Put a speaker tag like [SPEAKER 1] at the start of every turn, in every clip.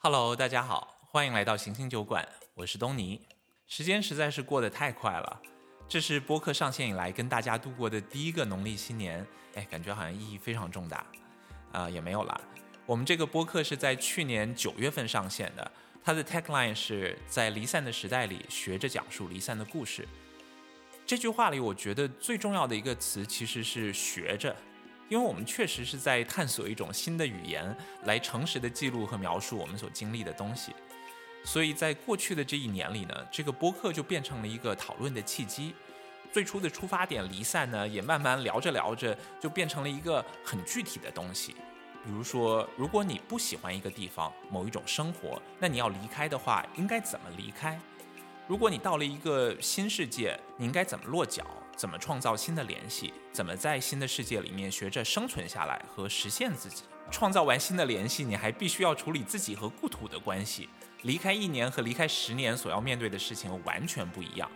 [SPEAKER 1] Hello，大家好，欢迎来到行星酒馆，我是东尼。时间实在是过得太快了，这是播客上线以来跟大家度过的第一个农历新年，哎，感觉好像意义非常重大。啊，也没有啦，我们这个播客是在去年九月份上线的，它的 tagline 是在离散的时代里学着讲述离散的故事。这句话里，我觉得最重要的一个词其实是学着。因为我们确实是在探索一种新的语言，来诚实的记录和描述我们所经历的东西，所以在过去的这一年里呢，这个播客就变成了一个讨论的契机。最初的出发点离散呢，也慢慢聊着聊着就变成了一个很具体的东西。比如说，如果你不喜欢一个地方、某一种生活，那你要离开的话，应该怎么离开？如果你到了一个新世界，你应该怎么落脚？怎么创造新的联系？怎么在新的世界里面学着生存下来和实现自己？创造完新的联系，你还必须要处理自己和故土的关系。离开一年和离开十年所要面对的事情完全不一样。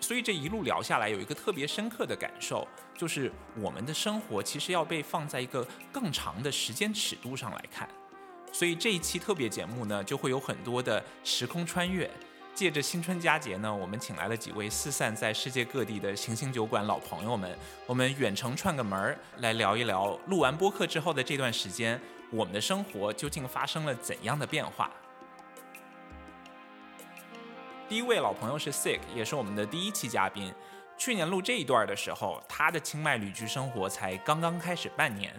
[SPEAKER 1] 所以这一路聊下来，有一个特别深刻的感受，就是我们的生活其实要被放在一个更长的时间尺度上来看。所以这一期特别节目呢，就会有很多的时空穿越。借着新春佳节呢，我们请来了几位四散在世界各地的行星酒馆老朋友们，我们远程串个门儿来聊一聊录完播客之后的这段时间，我们的生活究竟发生了怎样的变化。第一位老朋友是 Sick，也是我们的第一期嘉宾。去年录这一段的时候，他的清迈旅居生活才刚刚开始半年。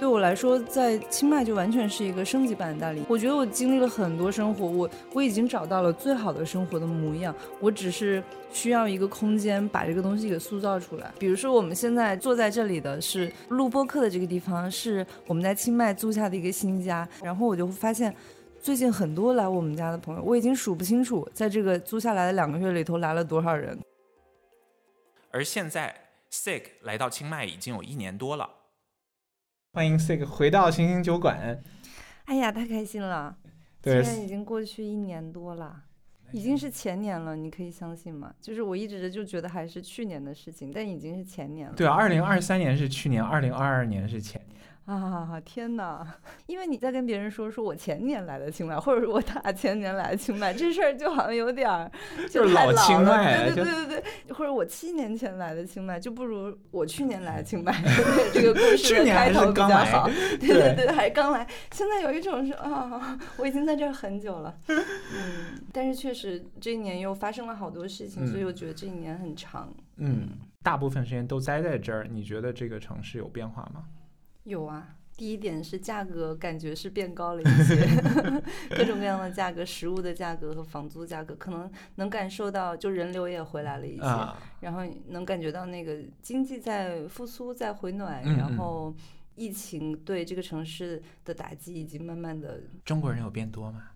[SPEAKER 2] 对我来说，在清迈就完全是一个升级版的大理。我觉得我经历了很多生活，我我已经找到了最好的生活的模样。我只是需要一个空间，把这个东西给塑造出来。比如说，我们现在坐在这里的是录播客的这个地方，是我们在清迈租下的一个新家。然后我就发现，最近很多来我们家的朋友，我已经数不清楚，在这个租下来的两个月里头来了多少人。
[SPEAKER 1] 而现在，Sick 来到清迈已经有一年多了。
[SPEAKER 3] 欢迎 Sig 回到星星酒馆。
[SPEAKER 2] 哎呀，太开心了！
[SPEAKER 3] 对，
[SPEAKER 2] 现在已经过去一年多了，已经是前年了，你可以相信吗？就是我一直就觉得还是去年的事情，但已经是前年了。
[SPEAKER 3] 对啊，二零二三年是去年，二零二二年是前年。
[SPEAKER 2] 啊天哪！因为你在跟别人说说我前年来的清迈，或者说我大前年来的清迈，这事儿就好像有点儿
[SPEAKER 3] 就是老清迈，
[SPEAKER 2] 对对对对，或者我七年前来的清迈，就不如我去年来的清迈 这个故事的开头比较好。对对对，还刚来。现在有一种是啊，我已经在这儿很久了。嗯，但是确实这一年又发生了好多事情，所以我觉得这一年很长。
[SPEAKER 3] 嗯，大部分时间都待在这儿，你觉得这个城市有变化吗？
[SPEAKER 2] 有啊，第一点是价格感觉是变高了一些，各种各样的价格，食物的价格和房租价格，可能能感受到，就人流也回来了一些，然后能感觉到那个经济在复苏，在回暖，然后疫情对这个城市的打击已经慢慢的。
[SPEAKER 3] 中国人有变多吗？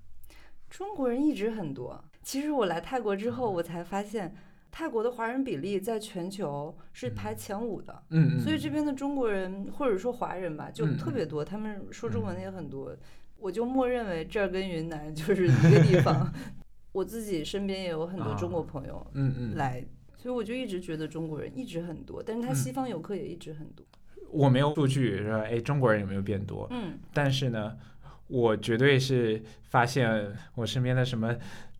[SPEAKER 2] 中国人一直很多，其实我来泰国之后，我才发现。泰国的华人比例在全球是排前五的，
[SPEAKER 3] 嗯
[SPEAKER 2] 所以这边的中国人或者说华人吧，就特别多，他们说中文的也很多，我就默认为这儿跟云南就是一个地方。我自己身边也有很多中国朋友，
[SPEAKER 3] 嗯嗯，
[SPEAKER 2] 来，所以我就一直觉得中国人一直很多，但是他西方游客也一直很多。
[SPEAKER 3] 我没有数据说，哎，中国人有没有变多？
[SPEAKER 2] 嗯，
[SPEAKER 3] 但是呢，我绝对是发现我身边的什么。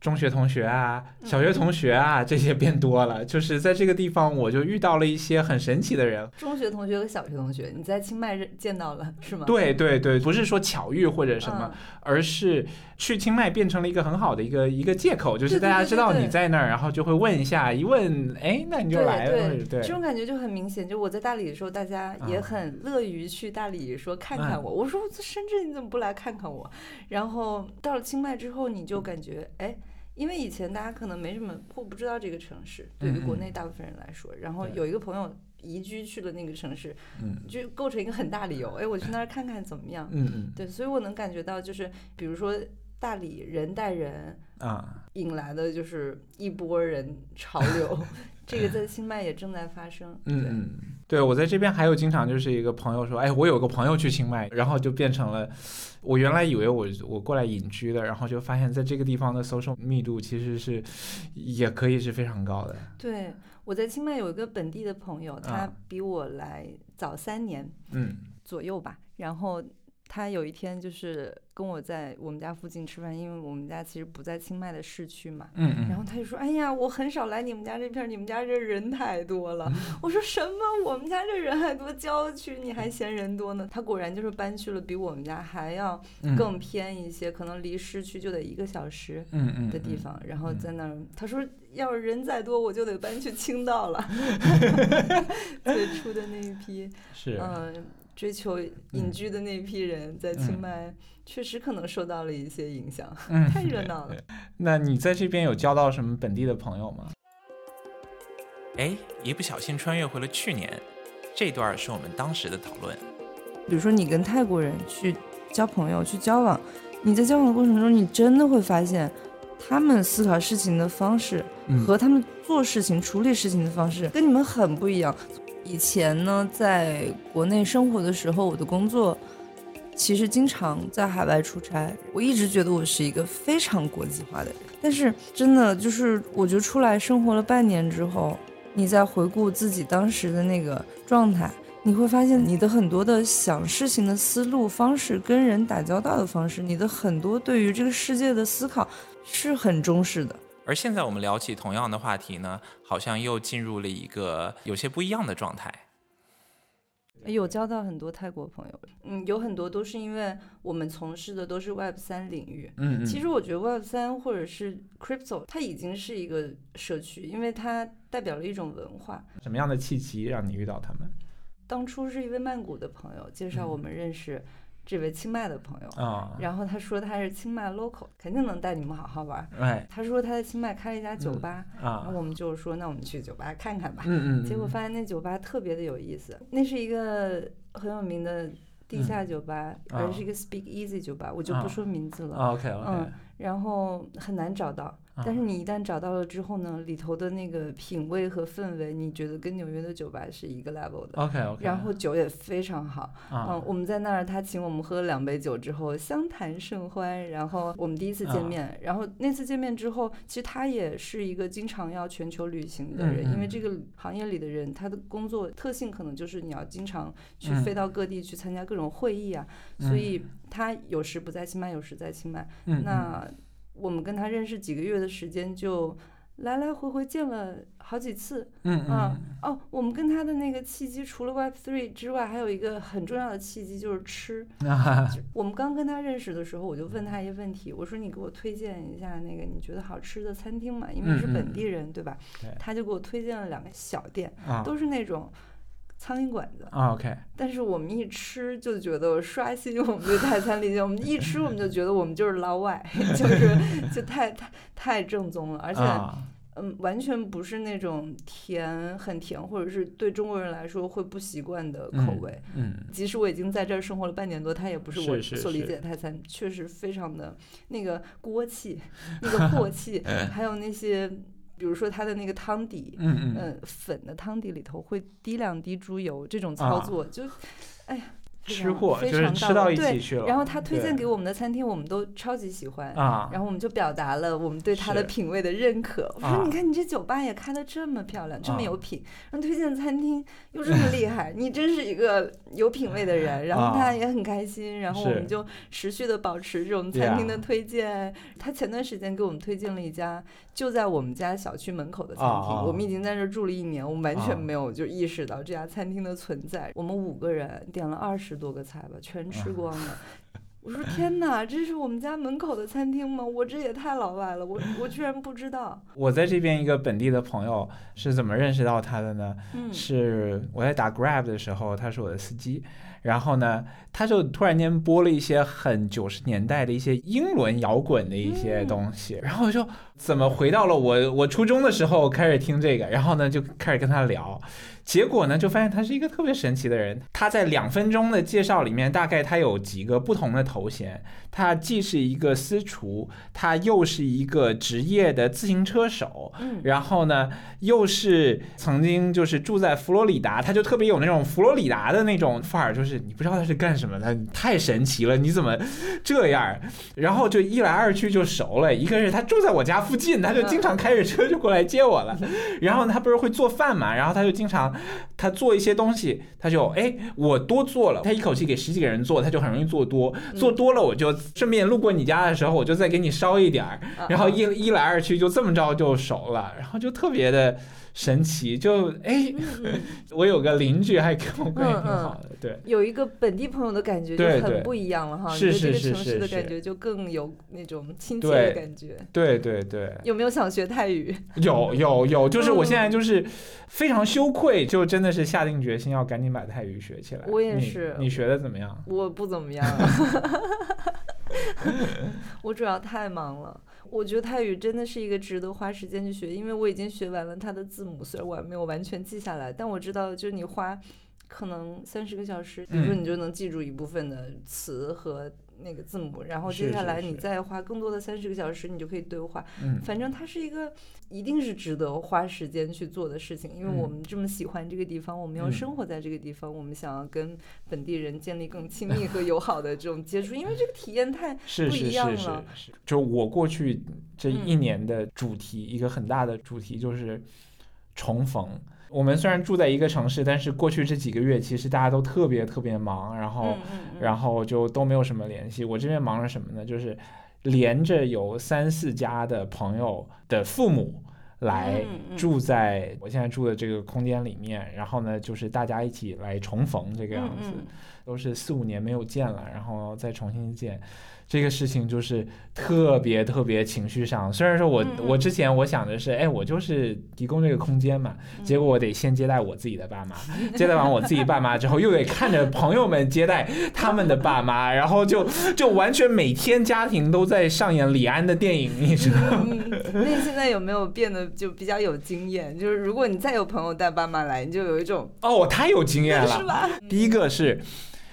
[SPEAKER 3] 中学同学啊，小学同学啊，这些变多了。就是在这个地方，我就遇到了一些很神奇的人。
[SPEAKER 2] 中学同学和小学同学，你在清迈见到了 是吗？
[SPEAKER 3] 对对对，不是说巧遇或者什么，而是去清迈变成了一个很好的一个一个借口，就是大家知道你在那儿，然后就会问一下，一问，哎，那你就来了。
[SPEAKER 2] 对，这种感觉就很明显。就我在大理的时候，大家也很乐于去大理说看看我。我说在深圳你怎么不来看看我？然后到了清迈之后，你就感觉哎。因为以前大家可能没什么或不知道这个城市，对于国内大部分人来说，然后有一个朋友移居去了那个城市，
[SPEAKER 3] 嗯，
[SPEAKER 2] 就构成一个很大理由，哎，我去那儿看看怎么样？
[SPEAKER 3] 嗯嗯，
[SPEAKER 2] 对，所以我能感觉到，就是比如说大理人带人
[SPEAKER 3] 啊，
[SPEAKER 2] 引来的就是一波人潮流，这个在清迈也正在发生。
[SPEAKER 3] 嗯嗯，对我在这边还有经常就是一个朋友说，哎，我有个朋友去清迈，然后就变成了，我原来以为我我过来隐居的，然后就发现在这个地方的 social 密度其实是也可以是非常高的。
[SPEAKER 2] 对，我在清迈有一个本地的朋友，他
[SPEAKER 3] 啊
[SPEAKER 2] 比我来早三年
[SPEAKER 3] 嗯
[SPEAKER 2] 左右吧，然后。他有一天就是跟我在我们家附近吃饭，因为我们家其实不在清迈的市区嘛。
[SPEAKER 3] 嗯嗯，
[SPEAKER 2] 然后他就说：“哎呀，我很少来你们家这片儿，你们家这人太多了。”我说：“什么？我们家这人还多，郊区你还嫌人多呢？”他果然就是搬去了比我们家还要
[SPEAKER 3] 嗯
[SPEAKER 2] 更偏一些，可能离市区就得一个小时的地方。然后
[SPEAKER 3] 嗯
[SPEAKER 2] 在那儿，他说：“要是人再多，我就得搬去青岛了。”最初的那一批，
[SPEAKER 3] 是
[SPEAKER 2] 嗯。追求隐居的那批人，在清
[SPEAKER 3] 嗯
[SPEAKER 2] 迈确实可能受到了一些影响，
[SPEAKER 3] 嗯
[SPEAKER 2] 太热闹了。
[SPEAKER 3] 那你在这边有交到什么本地的朋友吗？
[SPEAKER 1] 哎，一不小心穿越回了去年，这段是我们当时的讨论。
[SPEAKER 2] 比如说你跟泰国人去交朋友、去交往，你在交往的过程中，你真的会发现，他们思考事情的方式
[SPEAKER 3] 嗯
[SPEAKER 2] 和他们做事情、处理事情的方式跟你们很不一样。以前呢，在国内生活的时候，我的工作其实经常在海外出差。我一直觉得我是一个非常国际化的人，但是真的就是，我觉得出来生活了半年之后，你再回顾自己当时的那个状态，你会发现你的很多的想事情的思路方式、跟人打交道的方式，你的很多对于这个世界的思考是很中式的。
[SPEAKER 1] 而现在我们聊起同样的话题呢，好像又进入了一个有些不一样的状态。
[SPEAKER 2] 有交到很多泰国朋友，嗯，有很多都是因为我们从事的都是 Web 三领域。
[SPEAKER 3] 嗯嗯，
[SPEAKER 2] 其实我觉得 Web 三或者是 Crypto，它已经是一个社区，因为它代表了一种文化。
[SPEAKER 3] 什么样的契机让你遇到他们
[SPEAKER 2] 当初是一位曼谷的朋友介绍
[SPEAKER 3] 嗯
[SPEAKER 2] 我们认识这位清迈的朋友，
[SPEAKER 3] 啊？
[SPEAKER 2] 然后他说他是清迈 local，肯定能带你们好好玩。
[SPEAKER 3] 哎
[SPEAKER 2] 他说他在清迈开了一家酒吧，然
[SPEAKER 3] 啊
[SPEAKER 2] 后，我们就说那我们去酒吧看看吧。
[SPEAKER 3] 嗯嗯，
[SPEAKER 2] 结果
[SPEAKER 3] 嗯
[SPEAKER 2] 发现那酒吧特别的有意思，那是一个很有名的地下酒吧，而是一个 Speak Easy 酒吧，我就不说名字了。
[SPEAKER 3] OK OK，
[SPEAKER 2] 嗯，然后很难找到，但是
[SPEAKER 3] 啊
[SPEAKER 2] 你一旦找到了之后呢，里头的那个品味和氛围，你觉得跟纽约的酒吧是一个 level 的。
[SPEAKER 3] OK OK，
[SPEAKER 2] 然后酒也非常好，
[SPEAKER 3] 啊。
[SPEAKER 2] 嗯，我们在那儿，他请我们喝了两杯酒之后，相谈甚欢。然后我们第一次见
[SPEAKER 3] 啊。
[SPEAKER 2] 面，然后那次见面之后，其实他也是一个经常要全球旅行的人，因为这个行业里的人，他的工作特性可能就是你要经常去
[SPEAKER 3] 嗯。
[SPEAKER 2] 飞到各地去参加各种会议啊，所以他有时不在清迈，有时在清迈。那我们跟他认识几个月的时间，就来来回回见了好几次。
[SPEAKER 3] 嗯
[SPEAKER 2] 啊
[SPEAKER 3] 嗯
[SPEAKER 2] 哦，我们跟他的那个契机，除了 Web Three 之外，还有一个很重要的契机就是吃。我们刚跟他认识的时候，我就问他一个问题，我说你给我推荐一下那个你觉得好吃的餐厅嘛？因为是本地人，对吧？
[SPEAKER 3] 对
[SPEAKER 2] 他就给我推荐了两个小店，
[SPEAKER 3] 啊
[SPEAKER 2] 都是那种苍蝇馆子。
[SPEAKER 3] 啊 OK
[SPEAKER 2] 但是我们一吃就觉得刷新我们对泰餐理解，我们一吃我们就觉得我们就是老外，就是就太太太正宗了，而且。
[SPEAKER 3] 啊
[SPEAKER 2] 嗯，完全不是那种甜很甜，或者是对中国人来说会不习惯的口味。
[SPEAKER 3] 嗯
[SPEAKER 2] 即使我已经在这儿生活了半年多，它也不是我所理解的泰餐，确实非常的那个锅气、那个镬气，还有那些，比如说它的那个汤底，
[SPEAKER 3] 嗯嗯。
[SPEAKER 2] 嗯，粉的汤底里头会滴两滴猪油，这种操
[SPEAKER 3] 啊。
[SPEAKER 2] 作、就，哎呀，非
[SPEAKER 3] 吃货就是
[SPEAKER 2] 常到位
[SPEAKER 3] 吃到一起
[SPEAKER 2] 对
[SPEAKER 3] 去了
[SPEAKER 2] 然后他推荐给我们的餐厅，我们都超级喜欢。
[SPEAKER 3] 啊
[SPEAKER 2] 然后我们就表达了我们对他的品味的认可。我说：“
[SPEAKER 3] 啊
[SPEAKER 2] 你看，你这酒吧也开的这么漂亮，这么
[SPEAKER 3] 啊
[SPEAKER 2] 有品，然后推荐的餐厅又这么厉害，你真是一个有品位的人。”然后
[SPEAKER 3] 啊
[SPEAKER 2] 他也很开心，然后我们就持续的保持这种餐厅的推荐。他前段时间给我们推荐了一家就在我们家小区门口的餐厅，我们已经在这儿住了一年，我们完全
[SPEAKER 3] 啊
[SPEAKER 2] 没有就意识到这家餐厅的存在。我们五个人点了二十多个菜吧，全吃
[SPEAKER 3] 啊
[SPEAKER 2] 光了。我说天哪，这是我们家门口的餐厅吗？我这也太老外了，我我居然不知道。
[SPEAKER 3] 我在这边一个本地的朋友是怎么认识到他的呢？
[SPEAKER 2] 嗯，
[SPEAKER 3] 是我在打 Grab 的时候，他是我的司机，然后呢，他就突然间播了一些很九十年代的一些英伦摇滚的一些东西，然后我就怎么回到了我我初中的时候开始听这个，然后呢就开始跟他聊，
[SPEAKER 1] 结果呢，就发现他是一个特别神奇的人。他在两分钟的介绍里面，大概他有几个不同的头衔。他既是一个私厨，他又是一个职业的自行车手，
[SPEAKER 2] 嗯
[SPEAKER 1] 然后呢，又是曾经就是住在佛罗里达，他就特别有那种佛罗里达的那种范儿，就是你不知道他是干什么的，太神奇了，你怎么这样？然后就一来二去就熟了。一个是他住在我家附近，他就经常开着车就过来接我了。然后他不是会做饭嘛，然后他就经常他做一些东西，他就哎我多做了，他一口气给十几个人做，他就很容易做多，做多了我就顺便路过你家的时候，我就再给你烧一点儿，然后一一来二去就这么着就熟了，然后就特别的神奇，就哎，
[SPEAKER 2] 嗯
[SPEAKER 1] 我有个邻居还跟我关系挺好的，对。
[SPEAKER 2] 有一个本地朋友的感觉就很不一样了哈，
[SPEAKER 1] 是是
[SPEAKER 2] 城市的
[SPEAKER 1] 是是
[SPEAKER 2] 感觉就更有那种亲切的感觉。
[SPEAKER 1] 对对对，
[SPEAKER 2] 有没有想学泰语？
[SPEAKER 1] 有有有，就是我现在
[SPEAKER 2] 嗯
[SPEAKER 1] 就是非常羞愧，就真的是下定决心要赶紧把泰语学起来。
[SPEAKER 2] 我也是
[SPEAKER 1] 你学的怎么样？
[SPEAKER 2] 我不怎么样，我主要太忙了。我觉得泰语真的是一个值得花时间去学，因为我已经学完了它的字母，虽然我还没有完全记下来，但我知道，就是你花可能三十个小时，比如说
[SPEAKER 1] 嗯
[SPEAKER 2] 你就能记住一部分的词和那个字母，然后接下来你再花更多的三十个小时，你就可以对话。
[SPEAKER 1] 嗯，
[SPEAKER 2] 反正它是一个一定是值得花时间去做的事情，因为我
[SPEAKER 1] 嗯
[SPEAKER 2] 们这么喜欢这个地方，我们要
[SPEAKER 1] 嗯
[SPEAKER 2] 生活在这个地方，我们想要跟本地人建立更亲密和友好的这种接触，因为这个体验太不
[SPEAKER 1] 是是是是
[SPEAKER 2] 一样了
[SPEAKER 1] 是，就我过去这一
[SPEAKER 2] 嗯
[SPEAKER 1] 年的主题，一个很大的主题就是重逢。我们虽然住在一个城市，但是过去这几个月，其实大家都特别特别忙，然后
[SPEAKER 2] 嗯嗯嗯
[SPEAKER 1] 然后就都没有什么联系。我这边忙着什么呢？就是连着有三四家的朋友的父母来住在我现在住的这个空间里面，然后呢，就是大家一起来重逢这个样子，都是四五年没有见了，然后再重新见。这个事情就是特别特别情绪上，虽然说我、我之前我想的是，哎，我就是提供这个空间嘛，
[SPEAKER 2] 嗯
[SPEAKER 1] 结果我得先接待我自己的爸妈，接待完我自己爸妈之后，又得看着朋友们接待他们的爸妈，然后就就完全每天家庭都在上演李安的电影，你知道吗？
[SPEAKER 2] 嗯，那你现在有没有变得就比较有经验？就是如果你再有朋友带爸妈来，你就有一种
[SPEAKER 1] 哦，我太有经验了，
[SPEAKER 2] 是吧？
[SPEAKER 1] 第一个是，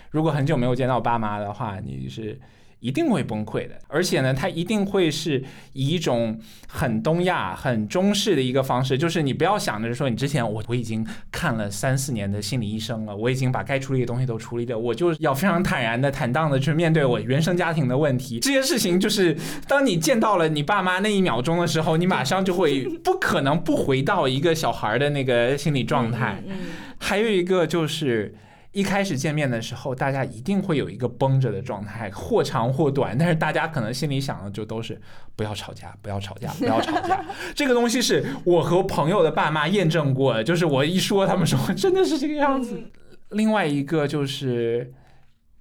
[SPEAKER 1] 如果很久没有见到爸妈的话，你是一定会崩溃的。而且呢，他一定会是以一种很东亚、很中式的一个方式，就是你不要想着说你之前我我已经看了三四年的心理医生了，我已经把该处理的东西都处理了，我就要非常坦然的、坦荡的去面对我原生家庭的问题。这些事情就是，当你见到了你爸妈那一秒钟的时候，你马上就会不可能不回到一个小孩的那个心理状态。还有一个就是。一开始见面的时候，大家一定会有一个绷着的状态，或长或短，但是大家可能心里想的就都是不要吵架，不要吵架，不要吵架。这个东西是我和朋友的爸妈验证过的，就是我一说，他们说真的是这个样子。另外一个就是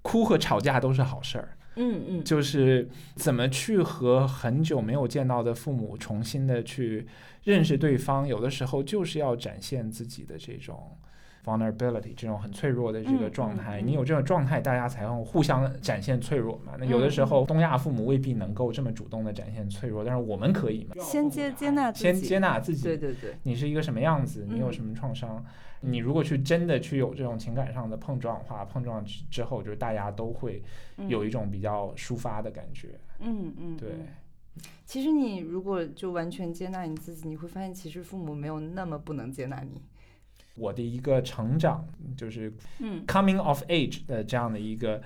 [SPEAKER 1] 哭和吵架都是好事儿，
[SPEAKER 2] 嗯嗯，
[SPEAKER 1] 就是怎么去和很久没有见到的父母重新的去认识对方，有的时候就是要展现自己的这种 vulnerability，这种很脆弱的这个
[SPEAKER 2] 嗯
[SPEAKER 1] 状态。你有这种状态，大家才会互相展现脆弱嘛。那有的时
[SPEAKER 2] 嗯
[SPEAKER 1] 候东亚父母未必能够这么主动的展现脆弱，但是我们可以嘛。
[SPEAKER 2] 先接接纳自
[SPEAKER 1] 先
[SPEAKER 2] 己，
[SPEAKER 1] 接纳自己，
[SPEAKER 2] 对对对，
[SPEAKER 1] 你是一个什么样子，你有
[SPEAKER 2] 嗯
[SPEAKER 1] 什么创伤。你如果去真的去有这种情感上的碰撞的话，碰撞之之后，就是大家都会有一种比较抒发的感觉。
[SPEAKER 2] 嗯嗯，
[SPEAKER 1] 对，
[SPEAKER 2] 嗯其实你如果就完全接纳你自己，你会发现其实父母没有那么不能接纳你。
[SPEAKER 1] 我的一个成长，就是
[SPEAKER 2] 嗯
[SPEAKER 1] coming of age 的这样的一个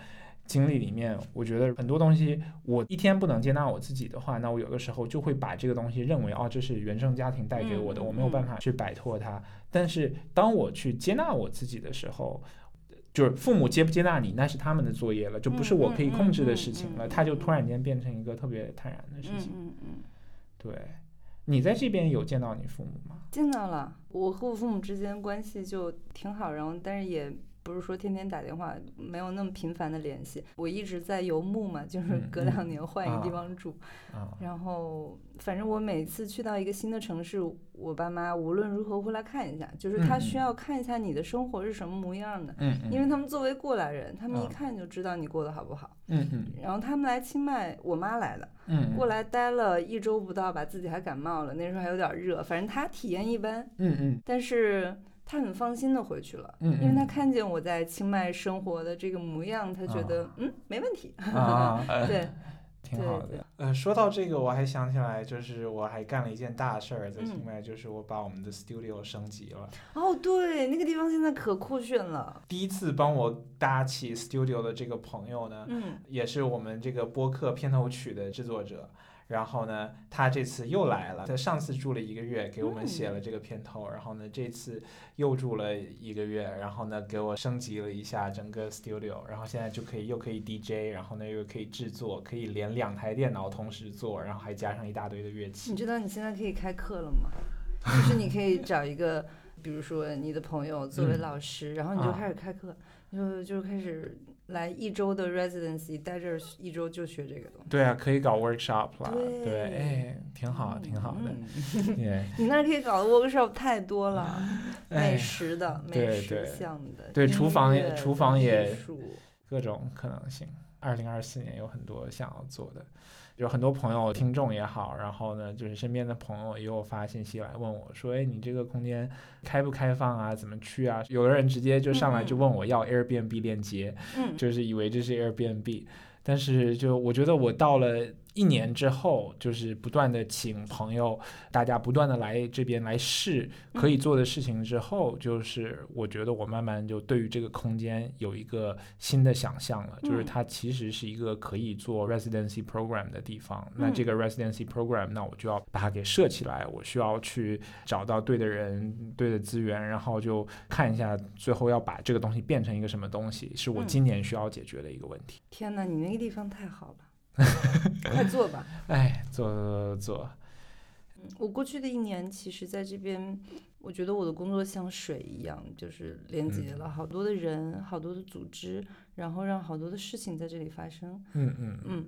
[SPEAKER 1] 经历里面，我觉得很多东西，我一天不能接纳我自己的话，那我有的时候就会把这个东西认为哦，这是原生家庭带给我的，我没有办法去摆脱它。但是当我去接纳我自己的时候，就是父母接不接纳你，那是他们的作业了，就不是我可以控制的事情了，
[SPEAKER 2] 嗯嗯嗯嗯
[SPEAKER 1] 它就突然间变成一个特别坦然的事
[SPEAKER 2] 嗯
[SPEAKER 1] 情。
[SPEAKER 2] 嗯嗯，
[SPEAKER 1] 对，你在这边有见到你父母吗？
[SPEAKER 2] 见到了。我和我父母之间关系就挺好，然后但是也不是说天天打电话，没有那么频繁的联系。我一直在游牧嘛，就是隔两年换一个地
[SPEAKER 1] 啊
[SPEAKER 2] 方住。
[SPEAKER 1] 啊，
[SPEAKER 2] 然后，反正我每次去到一个新的城市，我爸妈无论如何会来看一下，就是他需要看一下你的生活是什么模样的，
[SPEAKER 1] 嗯嗯，
[SPEAKER 2] 因为他们作为过来人，他们一
[SPEAKER 1] 啊。
[SPEAKER 2] 看就知道你过得好不好。
[SPEAKER 1] 嗯嗯。
[SPEAKER 2] 然后他们来清迈，我妈来了，
[SPEAKER 1] 嗯
[SPEAKER 2] 过来待了一周不到吧，自己还感冒了，那时候还有点热，反正他体验一般，
[SPEAKER 1] 嗯嗯。
[SPEAKER 2] 但是他很放心的回去了，
[SPEAKER 1] 嗯
[SPEAKER 2] 因为他
[SPEAKER 1] 嗯
[SPEAKER 2] 看见我在清迈生活的这个模样，他觉得、嗯没问题。
[SPEAKER 1] 啊，
[SPEAKER 2] 对，
[SPEAKER 1] 挺好的。呃，说到这个，我还想起来，就是我还干了一件大事儿，在
[SPEAKER 2] 嗯
[SPEAKER 1] 清迈，就是我把我们的 studio 升级了。
[SPEAKER 2] 哦对，那个地方现在可酷炫了。
[SPEAKER 1] 第一次帮我搭起 studio 的这个朋友呢，
[SPEAKER 2] 嗯
[SPEAKER 1] 也是我们这个播客片头曲的制作者。然后呢，他这次又来了。他上次住了一个月，给我们写了这个片头。然后呢，这次又住了一个月，然后呢，给我升级了一下整个 studio。然后现在就可以又可以 DJ，然后呢又可以制作，可以连两台电脑同时做，然后还加上一大堆的乐器
[SPEAKER 2] 你。知道你现在可以开课了吗？就是你可以找一个，比如说你的朋友作为
[SPEAKER 1] 嗯
[SPEAKER 2] 老师，然后你就
[SPEAKER 1] 啊
[SPEAKER 2] 开始开课，就就开始来一周的 residency，待这儿一周就学这个东西。
[SPEAKER 1] 对啊，可以搞 workshop 啦。
[SPEAKER 2] 对
[SPEAKER 1] 对，哎，挺好，挺好的。
[SPEAKER 2] 嗯 你那儿可以搞的 workshop 太多了，美
[SPEAKER 1] 哎，
[SPEAKER 2] 食的、
[SPEAKER 1] 对
[SPEAKER 2] 美食
[SPEAKER 1] 对
[SPEAKER 2] 项的，
[SPEAKER 1] 对
[SPEAKER 2] 音
[SPEAKER 1] 厨房也厨房也各种可能性。二零二四年有很多想要做的，有很多朋友、听众也好，然后呢，就是身边的朋友也有发信息来问我说：“哎，你这个空间开不开放啊？怎么去啊？”有的人直接就上来就问我要 Airbnb 链接，
[SPEAKER 2] 嗯，
[SPEAKER 1] 就是以为这是 Airbnb，但是就我觉得我到了一年之后，就是不断的请朋友，大家不断的来这边来试可以做的事情之后，就是我觉得我慢慢就对于这个空间有一个新的想象了，就是
[SPEAKER 2] 嗯。
[SPEAKER 1] 它其实是一个可以做 residency program 的地方。那这个 residency program，那我就要把它给设起来，我需要去找到对的人、对的资源，然后就看一下最后要把这个东西变成一个什么东西，是我
[SPEAKER 2] 嗯。
[SPEAKER 1] 今年需要解决的一个问题。
[SPEAKER 2] 天哪，你那个地方太好了，快做吧。
[SPEAKER 1] 哎，做做做，
[SPEAKER 2] 我过去的一年，其实在这边，我觉得我的工作像水一样，就是连接了好多的人、好多的组织，然后让好多的事情在这里发生。
[SPEAKER 1] 嗯嗯
[SPEAKER 2] 嗯，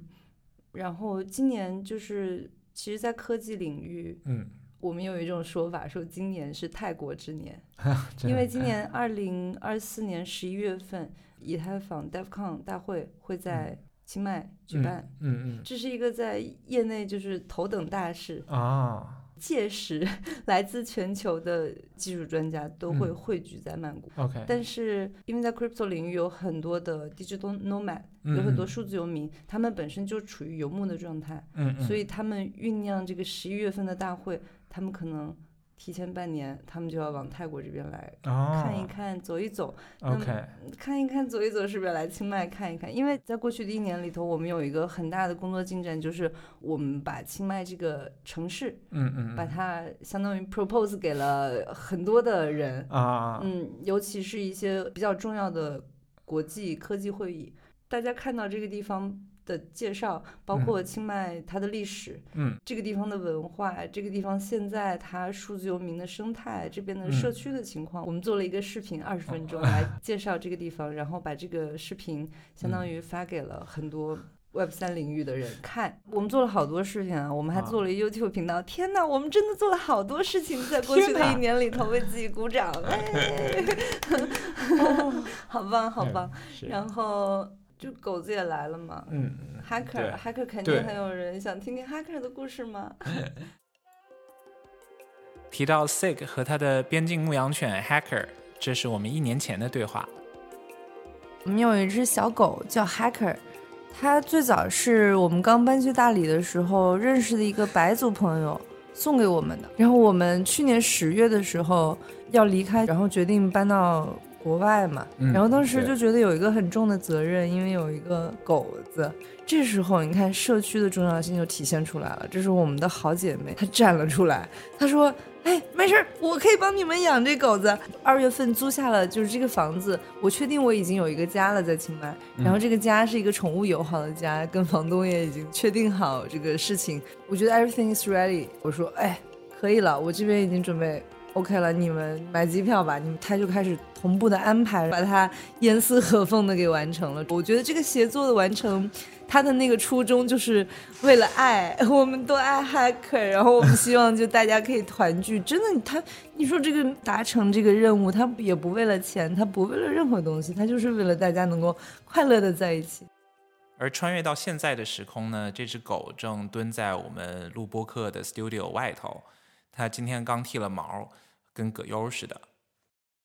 [SPEAKER 2] 然后今年就是，其实，在科技领域，
[SPEAKER 1] 嗯，
[SPEAKER 2] 我们有一种说法，说今年是泰国之年，因为今年二零二四年十一月份，以太坊 DevCon 大会会在清迈举办。
[SPEAKER 1] 嗯嗯
[SPEAKER 2] 这是一个在业内就是头等大事，届时 来自全球的技术专家都会
[SPEAKER 1] 嗯
[SPEAKER 2] 汇聚在曼谷。
[SPEAKER 1] ，OK，
[SPEAKER 2] 但是因为在 crypto 领域有很多的 digital nomad，
[SPEAKER 1] 嗯
[SPEAKER 2] 有很多
[SPEAKER 1] 嗯
[SPEAKER 2] 数字游民，他们本身就处于游牧的状态，所以他们酝酿这个十一月份的大会，他们可能提前半年，他们就要往泰国这边来
[SPEAKER 1] 哦
[SPEAKER 2] 看一看、走一走。
[SPEAKER 1] ，OK，
[SPEAKER 2] 看一看，走一走，是不是来清迈看一看？因为在过去的一年里头，我们有一个很大的工作进展，就是我们把清迈这个城市，
[SPEAKER 1] 嗯嗯，
[SPEAKER 2] 把它相当于 propose 给了很多的人，
[SPEAKER 1] 啊，
[SPEAKER 2] 嗯，尤其是一些比较重要的国际科技会议，大家看到这个地方的介绍，包括清迈它的历史，
[SPEAKER 1] 嗯。
[SPEAKER 2] 这个地方的文化，这个地方现在它数字游民的生态，这边的
[SPEAKER 1] 嗯。
[SPEAKER 2] 社区的情况，我们做了一个视频，二十分钟来 介绍这个地方，然后把这个视频相当于发给了很多。Web 三领域的人看，我们做了好多事情啊，我们还
[SPEAKER 1] 啊。
[SPEAKER 2] 做了 YouTube 频道。天哪，我们真的做了好多事情，在过去的一年里头为自己鼓掌，哎，好棒，好棒。
[SPEAKER 1] 是，
[SPEAKER 2] 然后就狗子也来了嘛
[SPEAKER 1] 嗯嗯对
[SPEAKER 2] ，Hacker，Hacker 肯定很有人想听听 Hacker 的故事吗？
[SPEAKER 4] 提到 Sig 和他的边境牧羊犬 Hacker，这是我们一年前的对话。
[SPEAKER 2] 我们有一只小狗叫 Hacker，它最早是我们刚搬去大理的时候认识的一个白族朋友送给我们的。然后我们去年十月的时候要离开，然后决定搬到国外嘛。
[SPEAKER 1] 嗯
[SPEAKER 2] 然后当时就觉得有一个很重的责任，因为有一个狗子。这时候你看社区的重要性就体现出来了。这是我们的好姐妹，她站了出来，她说。哎，没事儿，我可以帮你们养这狗子。二月份租下了就是这个房子，我确定我已经有一个家了在清迈，然后这个家是一个宠物友好的家，跟房东也已经确定好这个事情。我觉得 everything is ready。我说，哎，可以了，我这边已经准备 OK 了，你们买机票吧。你们他就开始同步的安排，把它严丝合缝的给完成了。我觉得这个协作的完成。他的那个初衷就是为了爱，我们都爱 hacker，然后我们希望就大家可以团聚。真的，他你说这个达成这个任务，他也不为了钱，他不为了任何东西，他就是为了大家能够快乐的在一起。
[SPEAKER 4] 而穿越到现在的时空呢，这只狗正蹲在我们录播课的 studio 外头，它今天刚剃了毛，跟葛优似的。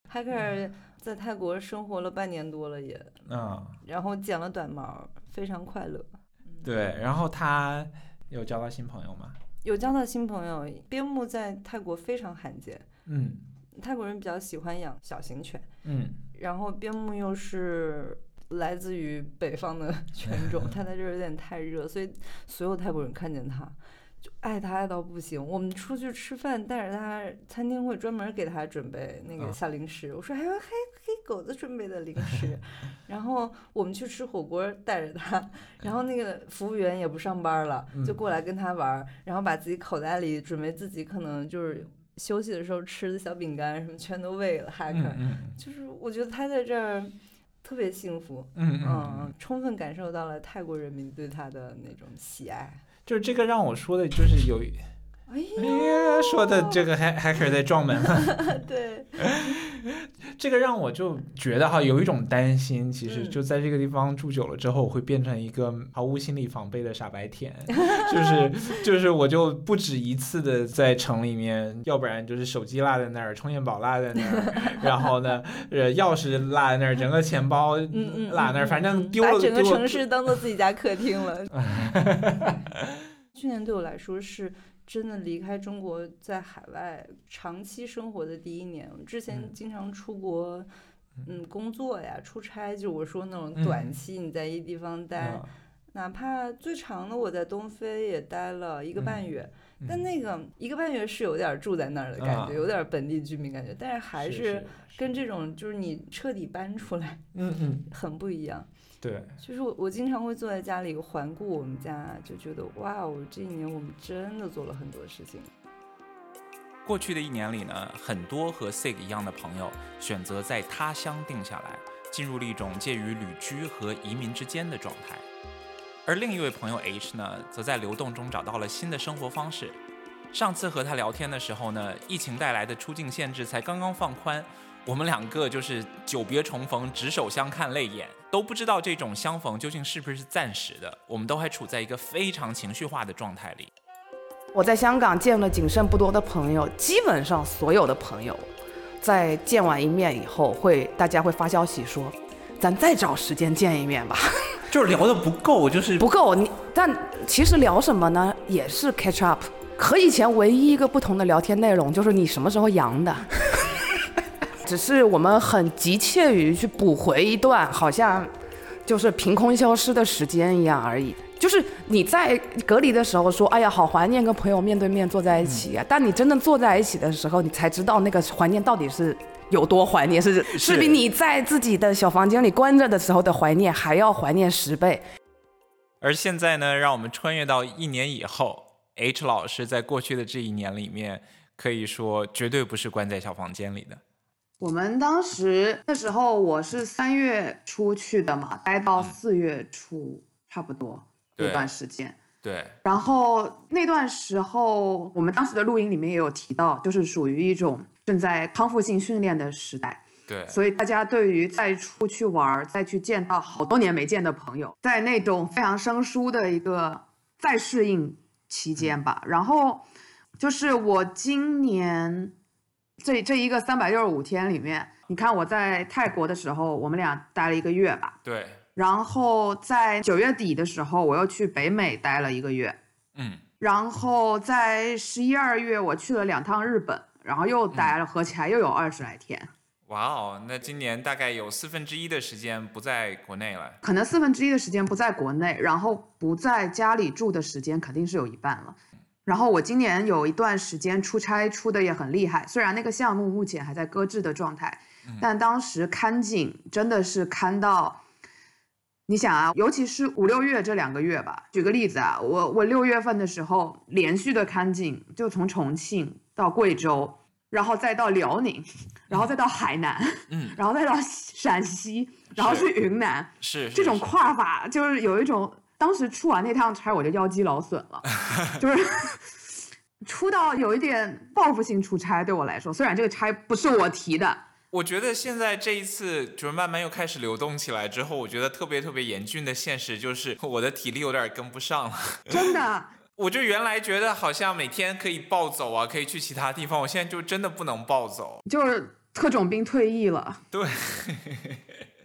[SPEAKER 2] 海克尔在泰国生活了半年多了也，
[SPEAKER 3] 嗯，
[SPEAKER 2] 然后剪了短毛，非常快乐。
[SPEAKER 3] 对，然后他有交到新朋友吗？
[SPEAKER 2] 有交到新朋友，边牧在泰国非常罕见。
[SPEAKER 3] 嗯
[SPEAKER 2] 泰国人比较喜欢养小型犬，
[SPEAKER 3] 嗯
[SPEAKER 2] 然后边牧又是来自于北方的 犬种，它在这儿有点太热，所以所有泰国人看见它就爱他爱到不行。我们出去吃饭，带着他，餐厅会专门给他准备那个
[SPEAKER 3] 嗯
[SPEAKER 2] 小零食。我说还有还给狗子准备的零食。然后我们去吃火锅，带着他，然后那个服务员也不上班了，就
[SPEAKER 3] 嗯
[SPEAKER 2] 过来跟他玩儿，然后把自己口袋里准备自己可能就是。休息的时候吃的小饼干什么全都喂了哈克，
[SPEAKER 3] 嗯嗯
[SPEAKER 2] 就是我觉得他在这儿特别幸福，
[SPEAKER 3] 嗯嗯，，
[SPEAKER 2] 充分感受到了泰国人民对他的那种喜爱。
[SPEAKER 3] 就是这个让我说的，就是有，
[SPEAKER 2] 哎
[SPEAKER 3] 哎
[SPEAKER 2] 呀，
[SPEAKER 3] 说的这个还还可是在撞门了。
[SPEAKER 2] 对，
[SPEAKER 3] 这个让我就觉得哈，有一种担心，其实
[SPEAKER 2] 嗯
[SPEAKER 3] 就在这个地方住久了之后，我会变成一个毫无心理防备的傻白甜，就是就是我就不止一次的在城里面，要不然就是手机落在那儿，充电宝落在那儿，然后呢，呃，钥匙落在那儿，整个钱包落那儿，
[SPEAKER 2] 嗯
[SPEAKER 3] 反正
[SPEAKER 2] 嗯
[SPEAKER 3] 丢了丢了
[SPEAKER 2] 把整个城市当做自己家客厅了。去年对我来说是真的离开中国，在海外长期生活的第一年。我之前
[SPEAKER 3] 嗯。
[SPEAKER 2] 经常出国，嗯，工作呀、出差，就我说那种
[SPEAKER 3] 嗯。
[SPEAKER 2] 短期你在一地方待，
[SPEAKER 3] 嗯。
[SPEAKER 2] 哪怕最长的我在东非也待了一个半
[SPEAKER 3] 嗯
[SPEAKER 2] 月，
[SPEAKER 3] 嗯
[SPEAKER 2] 但那个一个半月是有点住在那儿的感觉，
[SPEAKER 3] 啊。
[SPEAKER 2] 有点本地居民感觉，但是还
[SPEAKER 3] 是
[SPEAKER 2] 是。跟这种就是你彻底搬出来
[SPEAKER 3] 嗯嗯，
[SPEAKER 2] 很不一样。
[SPEAKER 3] 对，
[SPEAKER 2] 就是我我经常会坐在家里环顾我们家，就觉得哇哦，这一年我们真的做了很多事情。
[SPEAKER 1] 过去的一年里呢，很多和 Sig 一样的朋友选择在他乡定下来，进入了一种介于旅居和移民之间的状态。而另一位朋友 H 呢，则在流动中找到了新的生活方式。上次和他聊天的时候呢，疫情带来的出境限制才刚刚放宽，我们两个就是久别重逢，执手相看泪眼，都不知道这种相逢究竟是不是暂时的。我们都还处在一个非常情绪化的状态里。
[SPEAKER 5] 我在香港见了仅剩不多的朋友，基本上所有的朋友，在见完一面以后，会大家会发消息说，咱再找时间见一面吧。
[SPEAKER 1] 就是聊的不够，就是
[SPEAKER 5] 不够，你但其实聊什么呢？也是 catch up。和以前唯一一个不同的聊天内容就是你什么时候阳的，只是我们很急切于去补回一段好像就是凭空消失的时间一样而已。就是你在隔离的时候说，哎呀，好怀念跟朋友面对面坐在一起啊！但你真的坐在一起的时候，你才知道那个怀念到底是有多怀念，是是比你在自己的小房间里关着的时候的怀念还要怀念十倍。
[SPEAKER 1] 而现在呢，让我们穿越到一年以后，H 老师在过去的这一年里面，可以说绝对不是关在小房间里的。
[SPEAKER 5] 我们当时那时候我是三月初去的嘛，待到四月初差不多
[SPEAKER 1] 对
[SPEAKER 5] 那段时间。
[SPEAKER 1] 对，
[SPEAKER 5] 然后那段时候，我们当时的录音里面也有提到，就是属于一种正在康复性训练的时代，
[SPEAKER 1] 对，
[SPEAKER 5] 所以大家对于再出去玩儿、再去见到好多年没见的朋友，在那种非常生疏的一个再适应期间吧。然后就是我今年这这一个三百六十五天里面，你看我在泰国的时候，我们俩待了一个月吧。
[SPEAKER 1] 对，
[SPEAKER 5] 然后在九月底的时候，我又去北美待了一个月。
[SPEAKER 1] 嗯，
[SPEAKER 5] 然后在十一二月，我去了两趟日本，然后又待了，合起来又有二十来天，
[SPEAKER 1] 哇哦，那今年大概有四分之一的时间不在国内了。
[SPEAKER 5] 可能四分之一的时间不在国内，然后不在家里住的时间肯定是有一半了。然后我今年有一段时间出差出的也很厉害，虽然那个项目目前还在搁置的状态，但当时看景真的是看到，你想啊，尤其是五六月这两个月吧。举个例子啊，我我六月份的时候连续的看景，就从重庆到贵州，然后再到辽宁，然后再到海南，
[SPEAKER 1] 嗯，
[SPEAKER 5] 然后再到 陕西，然后
[SPEAKER 1] 是
[SPEAKER 5] 去云南，
[SPEAKER 1] 是是
[SPEAKER 5] 这种跨法就是有一种，当时出完那趟差我就腰肌劳损了，就是 出到有一点报复性出差，对我来说，虽然这个差不是我提的，
[SPEAKER 1] 我觉得现在这一次就是慢慢又开始流动起来之后，我觉得特别特别严峻的现实就是 我的体力有点跟不上了。
[SPEAKER 5] 真的，
[SPEAKER 1] 我就原来觉得好像每天可以暴走啊，可以去其他地方，我现在就真的不能暴走。
[SPEAKER 5] 就是特种兵退役了。
[SPEAKER 1] 对，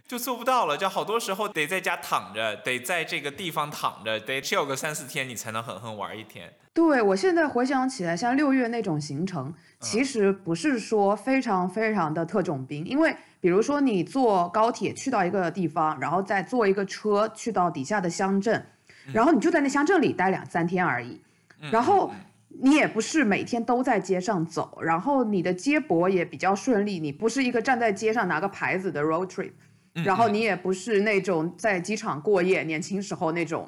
[SPEAKER 1] 就做不到了，就好多时候得在家躺着，得在这个地方躺着，得 chill 个三四天，你才能狠狠玩一天。
[SPEAKER 5] 对我现在回想起来，像六月那种行程，其实不是说非常非常的特种兵，因为比如说你坐高铁去到一个地方，然后再坐一个车去到底下的乡镇，然后你就在那乡镇里待两三天而已，然后。你也不是每天都在街上走，然后你的接驳也比较顺利，你不是一个站在街上拿个牌子的 road trip，然后你也不是那种在机场过夜，年轻时候那种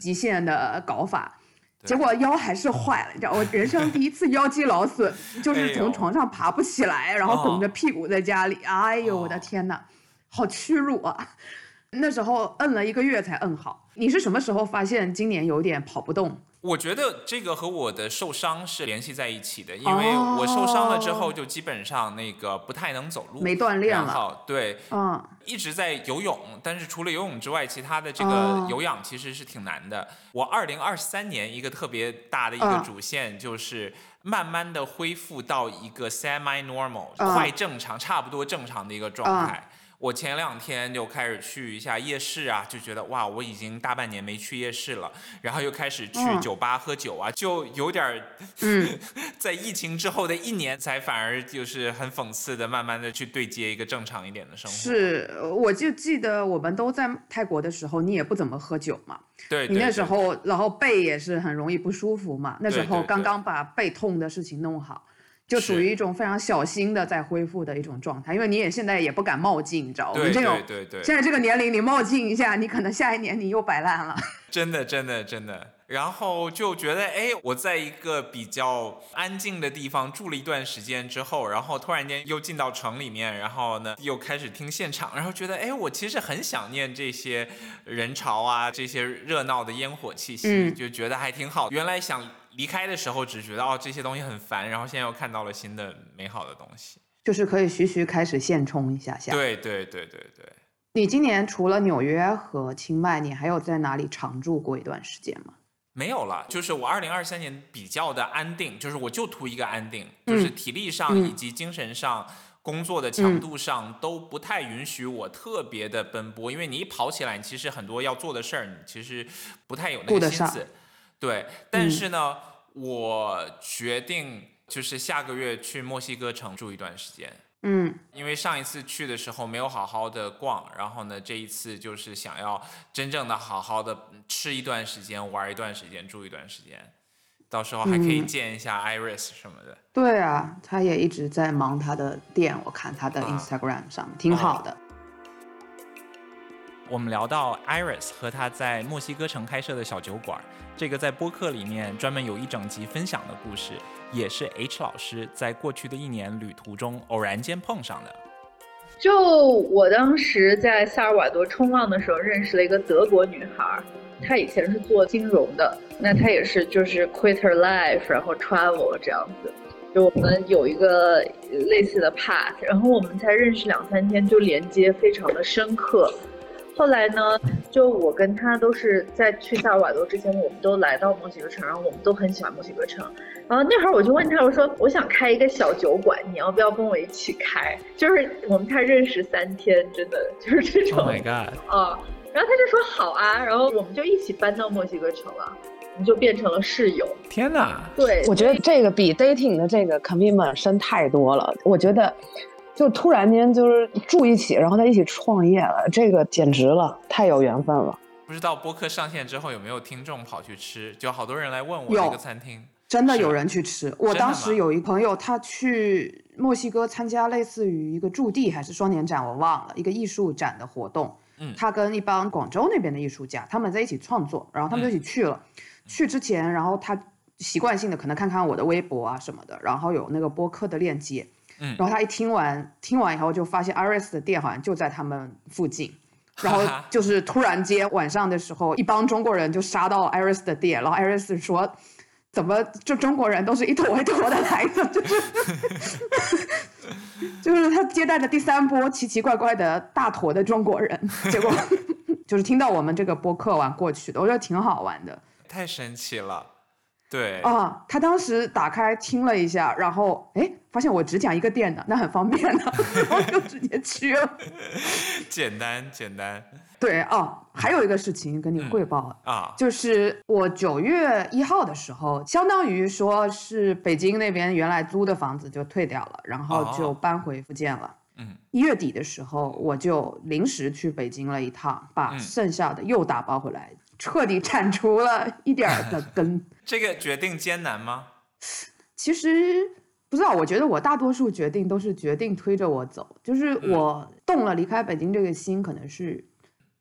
[SPEAKER 5] 极限的搞法，结果腰还是坏了，你知道，我人生第一次腰肌劳损，就是从床上爬不起来，然后拱着屁股在家里，哎呦我的天呐，好屈辱啊！那时候摁了一个月才摁好。你是什么时候发现今年有点跑不动？
[SPEAKER 1] 我觉得这个和我的受伤是联系在一起的，因为我受伤了之后就基本上那个不太能走路，
[SPEAKER 5] 没锻炼
[SPEAKER 1] 了。对，嗯，一直在游泳，但是除了游泳之外，其他的这个有氧其实是挺难的。我二零二三年一个特别大的一个主线就是慢慢的恢复到一个 semi normal 快正常、差不多正常的一个状态。我前两天就开始去一下夜市啊，就觉得哇，我已经大半年没去夜市了，然后又开始去酒吧喝酒啊，就有点儿，嗯 在疫情之后的一年，才反而就是很讽刺的，慢慢的去对接一个正常一点的生活。
[SPEAKER 5] 是，我就记得我们都在泰国的时候，你也不怎么喝酒嘛，
[SPEAKER 1] 对，
[SPEAKER 5] 你那时候然后背也是很容易不舒服嘛，那时候刚刚把背痛的事情弄好。就属于一种非常小心的在恢复的一种状态，因为你也现在也不敢冒进，你知道吗？这种
[SPEAKER 1] 对对，
[SPEAKER 5] 现在这个年龄你冒进一下，你可能下一年你又摆烂了。
[SPEAKER 1] 真的真的真的，然后就觉得哎，我在一个比较安静的地方住了一段时间之后，然后突然间又进到城里面，然后呢又开始听现场，然后觉得哎，我其实很想念这些人潮啊，这些热闹的烟火气息，就觉得还挺好。原来想。离开的时候只觉得哦这些东西很烦，然后现在又看到了新的美好的东西，
[SPEAKER 5] 就是可以徐徐开始现充一下下。
[SPEAKER 1] 对对对对对。
[SPEAKER 5] 你今年除了纽约和清迈，你还有在哪里常住过一段时间吗？
[SPEAKER 1] 没有了，就是我二零二三年比较的安定，就是我就图一个安定，就是体力上以及精神上、工作的强度上都不太允许我特别的奔波，因为你一跑起来，你其实很多要做的事儿，你其实不太有那个心思。对，但是呢，我决定就是下个月去墨西哥城住一段时间。
[SPEAKER 5] 嗯，
[SPEAKER 1] 因为上一次去的时候没有好好的逛，然后呢，这一次就是想要真正的好好的吃一段时间，玩一段时间，住一段时间，到时候还可以见一下 Iris 什么的。
[SPEAKER 5] 对啊，他也一直在忙他的店，我看他的 Instagram 上挺好的。
[SPEAKER 1] 我们聊到 Iris 和他在墨西哥城开设的小酒馆，这个在播客里面专门有一整集分享的故事，也是 H 老师在过去的一年旅途中偶然间碰上的。
[SPEAKER 6] 就我当时在萨尔瓦多冲浪的时候，认识了一个德国女孩，她以前是做金融的，那她也是就是 quit her life，然后 travel 这样子。就我们有一个类似的 path，然后我们才认识两三天，就连接非常的深刻。后来呢，就我跟他都是在去萨尔瓦多之前，我们都来到墨西哥城，然后我们都很喜欢墨西哥城。然后那会儿我就问他，我说我想开一个小酒馆，你要不要跟我一起开？就是我们才认识三天，真的就是这种。
[SPEAKER 1] Oh my god！
[SPEAKER 6] 啊，然后他就说好啊，然后我们就一起搬到墨西哥城了，我们就变成了室友。
[SPEAKER 1] 天哪！
[SPEAKER 6] 对，
[SPEAKER 5] 我觉得这个比 dating 的这个 commitment 深太多了。我觉得。就突然间就是住一起，然后在一起创业了，这个简直了，太有缘分了。
[SPEAKER 1] 不知道播客上线之后有没有听众跑去吃？就好多人来问我这个餐厅，
[SPEAKER 5] 真的有人去吃。我当时有一朋友，他去墨西哥参加类似于一个驻地还是双年展，我忘了，一个艺术展的活动。嗯，他跟一帮广州那边的艺术家，他们在一起创作，然后他们就一起去了。去之前，然后他习惯性的可能看看我的微博啊什么的，然后有那个播客的链接。
[SPEAKER 1] 嗯，
[SPEAKER 5] 然后他一听完，听完以后就发现 Iris 的店好像就在他们附近，然后就是突然间晚上的时候，一帮中国人就杀到 Iris 的店，然后 Iris 说，怎么就中国人都是一坨一坨的来的，就是 就是他接待的第三波奇奇怪怪的大坨的中国人，结果就是听到我们这个播客完过去的，我觉得挺好玩的，
[SPEAKER 1] 太神奇了，对
[SPEAKER 5] 啊，他当时打开听了一下，然后哎。发现我只讲一个店的，那很方便的，然后就直接去了。
[SPEAKER 1] 简单简单
[SPEAKER 5] 对哦，还有一个事情跟你汇报，
[SPEAKER 1] 啊，
[SPEAKER 5] 就是我九月一号的时候，相当于说是北京那边原来租的房子就退掉了，然后就
[SPEAKER 1] 哦
[SPEAKER 5] 搬回福建了。
[SPEAKER 1] 嗯，
[SPEAKER 5] 一月底的时候，我就临时去北京了一趟，把
[SPEAKER 1] 嗯
[SPEAKER 5] 剩下的又打包回来，彻底铲除了一点儿的 根。
[SPEAKER 1] 这个决定艰难吗？
[SPEAKER 5] 其实不知道，我觉得我大多数决定都是决定推着我走，就是
[SPEAKER 1] 嗯
[SPEAKER 5] 我动了离开北京这个心，可能是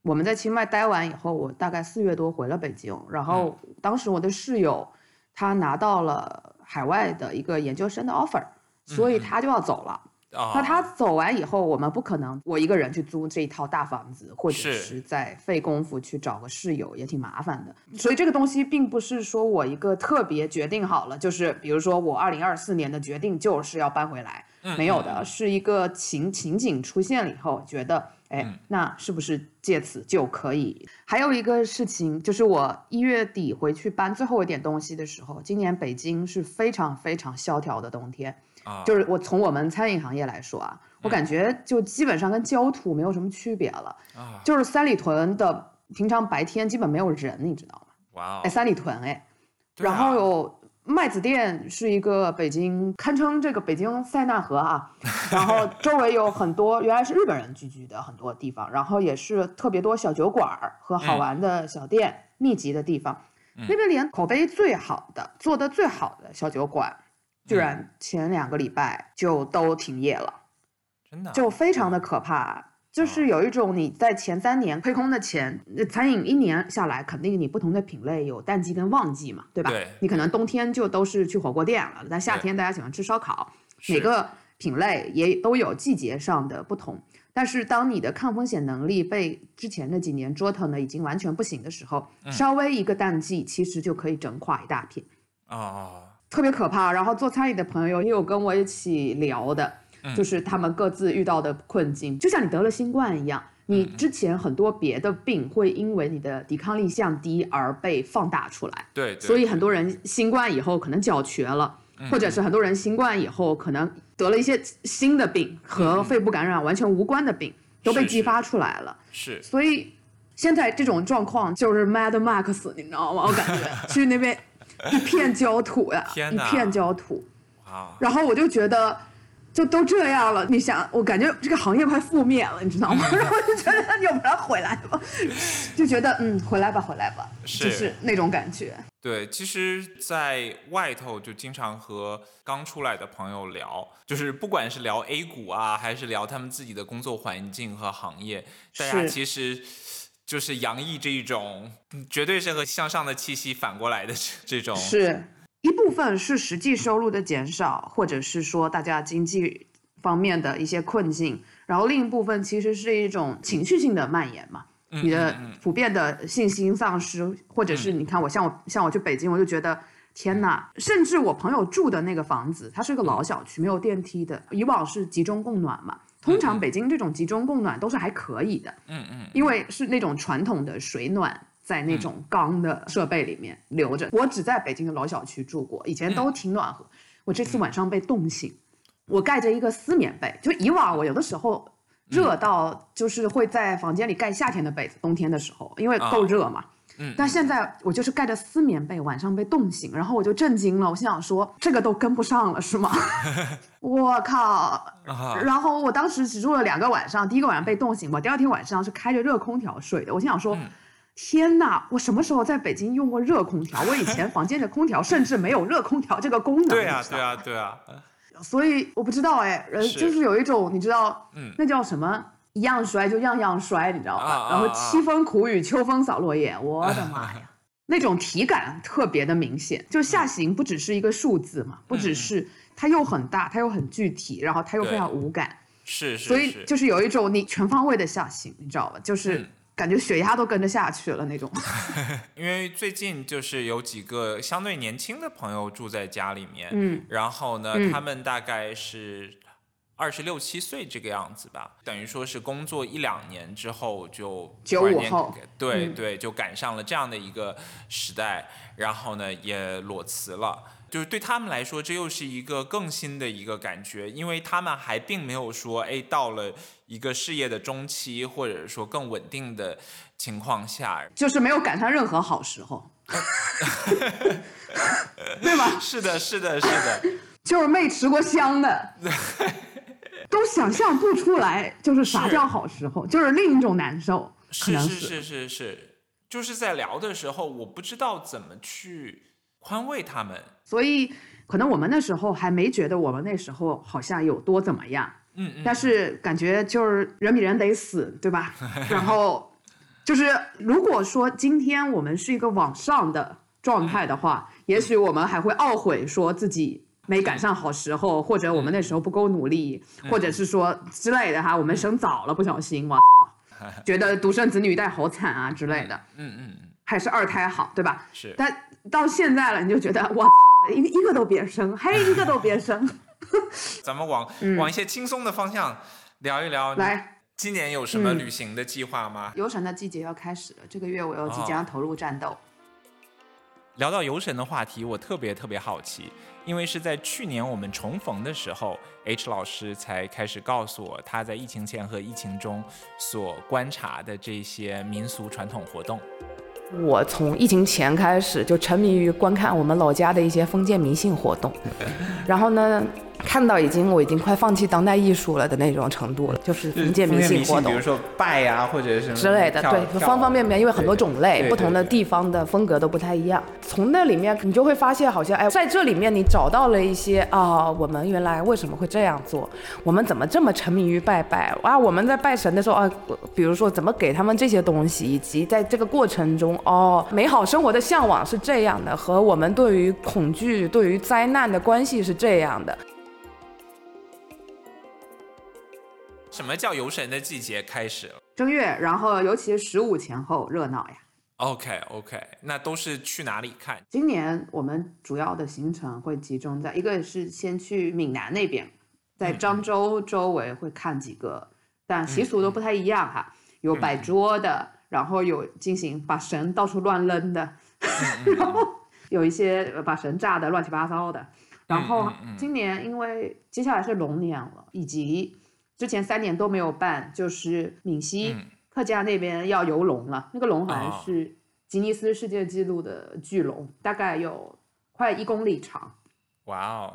[SPEAKER 5] 我们在清迈待完以后，我大概四月多回了北京，然后
[SPEAKER 1] 嗯
[SPEAKER 5] 当时我的室友他拿到了海外的一个研究生的 offer，所以他就要走了。
[SPEAKER 1] 啊，
[SPEAKER 5] 那他走完以后，我们不可能我一个人去租这一套大房子，或者
[SPEAKER 1] 是
[SPEAKER 5] 是再费功夫去找个室友，也挺麻烦的。所以这个东西并不是说我一个特别决定好了，就是比如说我二零二四年的决定就是要搬回来，
[SPEAKER 1] 嗯
[SPEAKER 5] 没有的，是一个情情景出现了以后，觉得哎
[SPEAKER 1] 嗯，
[SPEAKER 5] 那是不是借此就可以？还有一个事情就是我一月底回去搬最后一点东西的时候，今年北京是非常非常萧条的冬天。
[SPEAKER 1] 啊，
[SPEAKER 5] 就是我从我们餐饮行业来说啊，我感觉就基本上跟焦土没有什么区别了。
[SPEAKER 1] 啊，
[SPEAKER 5] 就是三里屯的平常白天基本没有人，你知道吗？
[SPEAKER 1] 哇哦，
[SPEAKER 5] 哎，三里屯哎，然后有麦子店是一个北京堪称这个北京塞纳河啊，然后周围有很多原来是日本人聚居的很多地方，然后也是特别多小酒馆儿和好玩的小店、密集的地方。那边连口碑最好的、做的最好的小酒馆，居然前两个礼拜就都停业了。
[SPEAKER 1] 真的啊
[SPEAKER 5] 就非常的可怕。就是有一种你在前三年亏空的钱，呃餐饮一年下来，肯定你不同的品类有淡季跟旺季嘛，对吧？
[SPEAKER 1] 对
[SPEAKER 5] 你可能冬天就都是去火锅店了，但夏天大家喜欢吃烧烤，每个品类也都有季节上的不同。但是当你的抗风险能力被之前那几年折腾的已经完全不行的时候，
[SPEAKER 1] 嗯
[SPEAKER 5] 稍微一个淡季，其实就可以整垮一大片。
[SPEAKER 1] 哦，
[SPEAKER 5] 特别可怕。然后做餐饮的朋友也有跟我一起聊的，
[SPEAKER 1] 嗯
[SPEAKER 5] 就是他们各自遇到的困境，就像你得了新冠一样，你
[SPEAKER 1] 嗯
[SPEAKER 5] 之前很多别的病会因为你的抵抗力降低而被放大出来，
[SPEAKER 1] 对，对
[SPEAKER 5] 所以很多人新冠以后可能脚瘸了。
[SPEAKER 1] 嗯
[SPEAKER 5] 或者是很多人新冠以后可能得了一些新的病和肺部感染完全无关的病，都被激发出来了。
[SPEAKER 1] 是
[SPEAKER 5] 所以现在这种状况就是 Mad Max，你知道吗？我感觉 去那边 一片焦土呀，
[SPEAKER 1] 天哪
[SPEAKER 5] 一片焦土。
[SPEAKER 1] 哇，
[SPEAKER 5] 然后我就觉得，就都这样了，你想，我感觉这个行业快覆灭了，你知道吗？然后我就觉得，要不然回来吧，就觉得嗯，回来吧，回来吧，
[SPEAKER 1] 是
[SPEAKER 5] 就是那种感觉。
[SPEAKER 1] 对，其实，在外头就经常和刚出来的朋友聊，就是不管是聊 A 股啊，还是聊他们自己的工作环境和行业，大家其实就是洋溢这一种，嗯绝对是和向上的气息反过来的这这种。
[SPEAKER 5] 是一部分是实际收入的减少，或者是说大家经济方面的一些困境，然后另一部分其实是一种情绪性的蔓延嘛。
[SPEAKER 1] 嗯
[SPEAKER 5] 你的普遍的信心丧失，或者是你看我像我像我去北京，我就觉得天呐，甚至我朋友住的那个房子，它是个老小区，没有电梯的，以往是集中供暖嘛。通常北京这种集中供暖都是还可以的，
[SPEAKER 1] 嗯嗯，
[SPEAKER 5] 因为是那种传统的水暖。在那种钢的设备里面留着，我只在北京的老小区住过，以前都挺暖和。我这次晚上被冻醒，我盖着一个丝棉被，就以往我有的时候热到就是会在房间里盖夏天的被子，冬天的时候因为够热嘛。
[SPEAKER 1] 嗯
[SPEAKER 5] 但现在我就是盖着丝棉被，晚上被冻醒，然后我就震惊了，我心想说这个都跟不上了是吗？我靠！
[SPEAKER 1] 啊，
[SPEAKER 5] 然后我当时只住了两个晚上，第一个晚上被冻醒，我第二天晚上是开着热空调睡的。我心想说，
[SPEAKER 1] 嗯
[SPEAKER 5] 天呐，我什么时候在北京用过热空调？我以前房间的空调甚至没有热空调这个功能。
[SPEAKER 1] 对啊
[SPEAKER 5] 你知道
[SPEAKER 1] 对啊对啊，
[SPEAKER 5] 所以我不知道哎，人就是有一种你知道，
[SPEAKER 1] 嗯
[SPEAKER 5] 那叫什么？一样衰就样样衰，你知道吧？
[SPEAKER 1] 啊啊
[SPEAKER 5] 然后
[SPEAKER 1] 啊
[SPEAKER 5] 凄风苦雨，秋风扫落叶，我的妈呀！那种体感特别的明显，就下
[SPEAKER 1] 嗯
[SPEAKER 5] 行不只是一个数字嘛，不只是它又很大，它又很具体，然后它又非常无感，
[SPEAKER 1] 是是
[SPEAKER 5] 所以就是有一种你全方位的下行，你知道吧？就是
[SPEAKER 1] 嗯
[SPEAKER 5] 感觉血压都跟着下去了那种。
[SPEAKER 1] 因为最近就是有几个相对年轻的朋友住在家里面，
[SPEAKER 5] 嗯
[SPEAKER 1] 然后呢，
[SPEAKER 5] 嗯
[SPEAKER 1] 他们大概是二十六七岁这个样子吧，等于说是工作一两年之后就
[SPEAKER 5] 95
[SPEAKER 1] 突然间
[SPEAKER 5] 后
[SPEAKER 1] 对、
[SPEAKER 5] 嗯
[SPEAKER 1] 对，就赶上了这样的一个时代，然后呢也裸辞了。就是对他们来说，这又是一个更新的一个感觉，因为他们还并没有说，哎，到了一个事业的中期，或者说更稳定的情况下，
[SPEAKER 5] 就是没有赶上任何好时候，对吧？
[SPEAKER 1] 是的，是的，是的，
[SPEAKER 5] 就是没吃过香的，都想象不出来，就是啥叫好时候，就是另一种难受，
[SPEAKER 1] 是是是是是，就是在聊的时候，我不知道怎么去宽慰他们。
[SPEAKER 5] 所以可能我们那时候还没觉得我们那时候好像有多怎么样，
[SPEAKER 1] 嗯嗯，
[SPEAKER 5] 但是感觉就是人比人得死，对吧？然后就是如果说今天我们是一个往上的状态的话，也许我们还会懊悔说自己没赶上好时候，或者我们那时候不够努力，或者是说之类的哈，我们生早了不小心，我操，觉得独生子女带好惨啊之类的，
[SPEAKER 1] 嗯嗯嗯，
[SPEAKER 5] 还是二胎好，对吧？
[SPEAKER 1] 是。
[SPEAKER 5] 但到现在了，你就觉得我，一个一个都别生，嘿，一个都别生。
[SPEAKER 1] 咱们往、往一些轻松的方向聊一聊。
[SPEAKER 5] 来，
[SPEAKER 1] 今年有什么旅行的计划吗？
[SPEAKER 5] 游神的季节要开始了，这个月我又即将投入战斗。
[SPEAKER 1] 聊到游神的话题，我特别特别好奇，因为是在去年我们重逢的时候，H 老师才开始告诉我他在疫情前和疫情中所观察的这些民俗传统活动。
[SPEAKER 5] 我从疫情前开始就沉迷于观看我们老家的一些封建迷信活动，然后呢，看到已经我已经快放弃当代艺术了的那种程度了，就是封建迷信活动，
[SPEAKER 3] 比如说拜呀、或者什么
[SPEAKER 5] 之类的，对，方方面面，因为很多种类，不同的地方的风格都不太一样。从那里面你就会发现，好像哎，在这里面你找到了一些啊，我们原来为什么会这样做？我们怎么这么沉迷于拜拜啊？我们在拜神的时候啊，比如说怎么给他们这些东西，以及在这个过程中哦，美好生活的向往是这样的，和我们对于恐惧、对于灾难的关系是这样的。
[SPEAKER 1] 什么叫游神的季节开始了？
[SPEAKER 5] 正月，然后尤其十五前后热闹呀。
[SPEAKER 1] OK OK，那都是去哪里看？
[SPEAKER 5] 今年我们主要的行程会集中在一个是先去闽南那边，在漳州周围会看几个，但习俗都不太一样哈，有摆桌的，然后有进行把神到处乱扔的，然后有一些把神炸的乱七八糟的。然后今年因为接下来是龙年了，以及之前三年都没有办，就是闽西。客家那边要游龙了，那个龙好像是吉尼斯世界纪录的巨龙，大概有快一公里长，
[SPEAKER 1] 哇哦，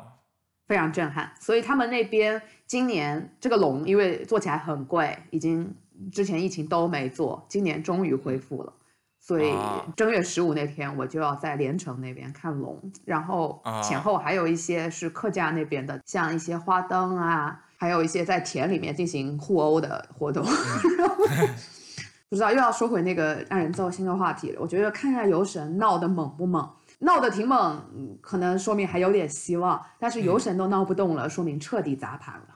[SPEAKER 5] 非常震撼。所以他们那边今年这个龙因为做起来很贵，已经之前疫情都没做，今年终于恢复了。所以正月十五那天我就要在连城那边看龙，然后前后还有一些是客家那边的，像一些花灯啊。还有一些在田里面进行互殴的活动，不知道又要说回那个让人糟心的话题了。我觉得看一下游神闹得猛不猛，闹得挺猛，可能说明还有点希望。但是游神都闹不动了，说明彻底砸盘了。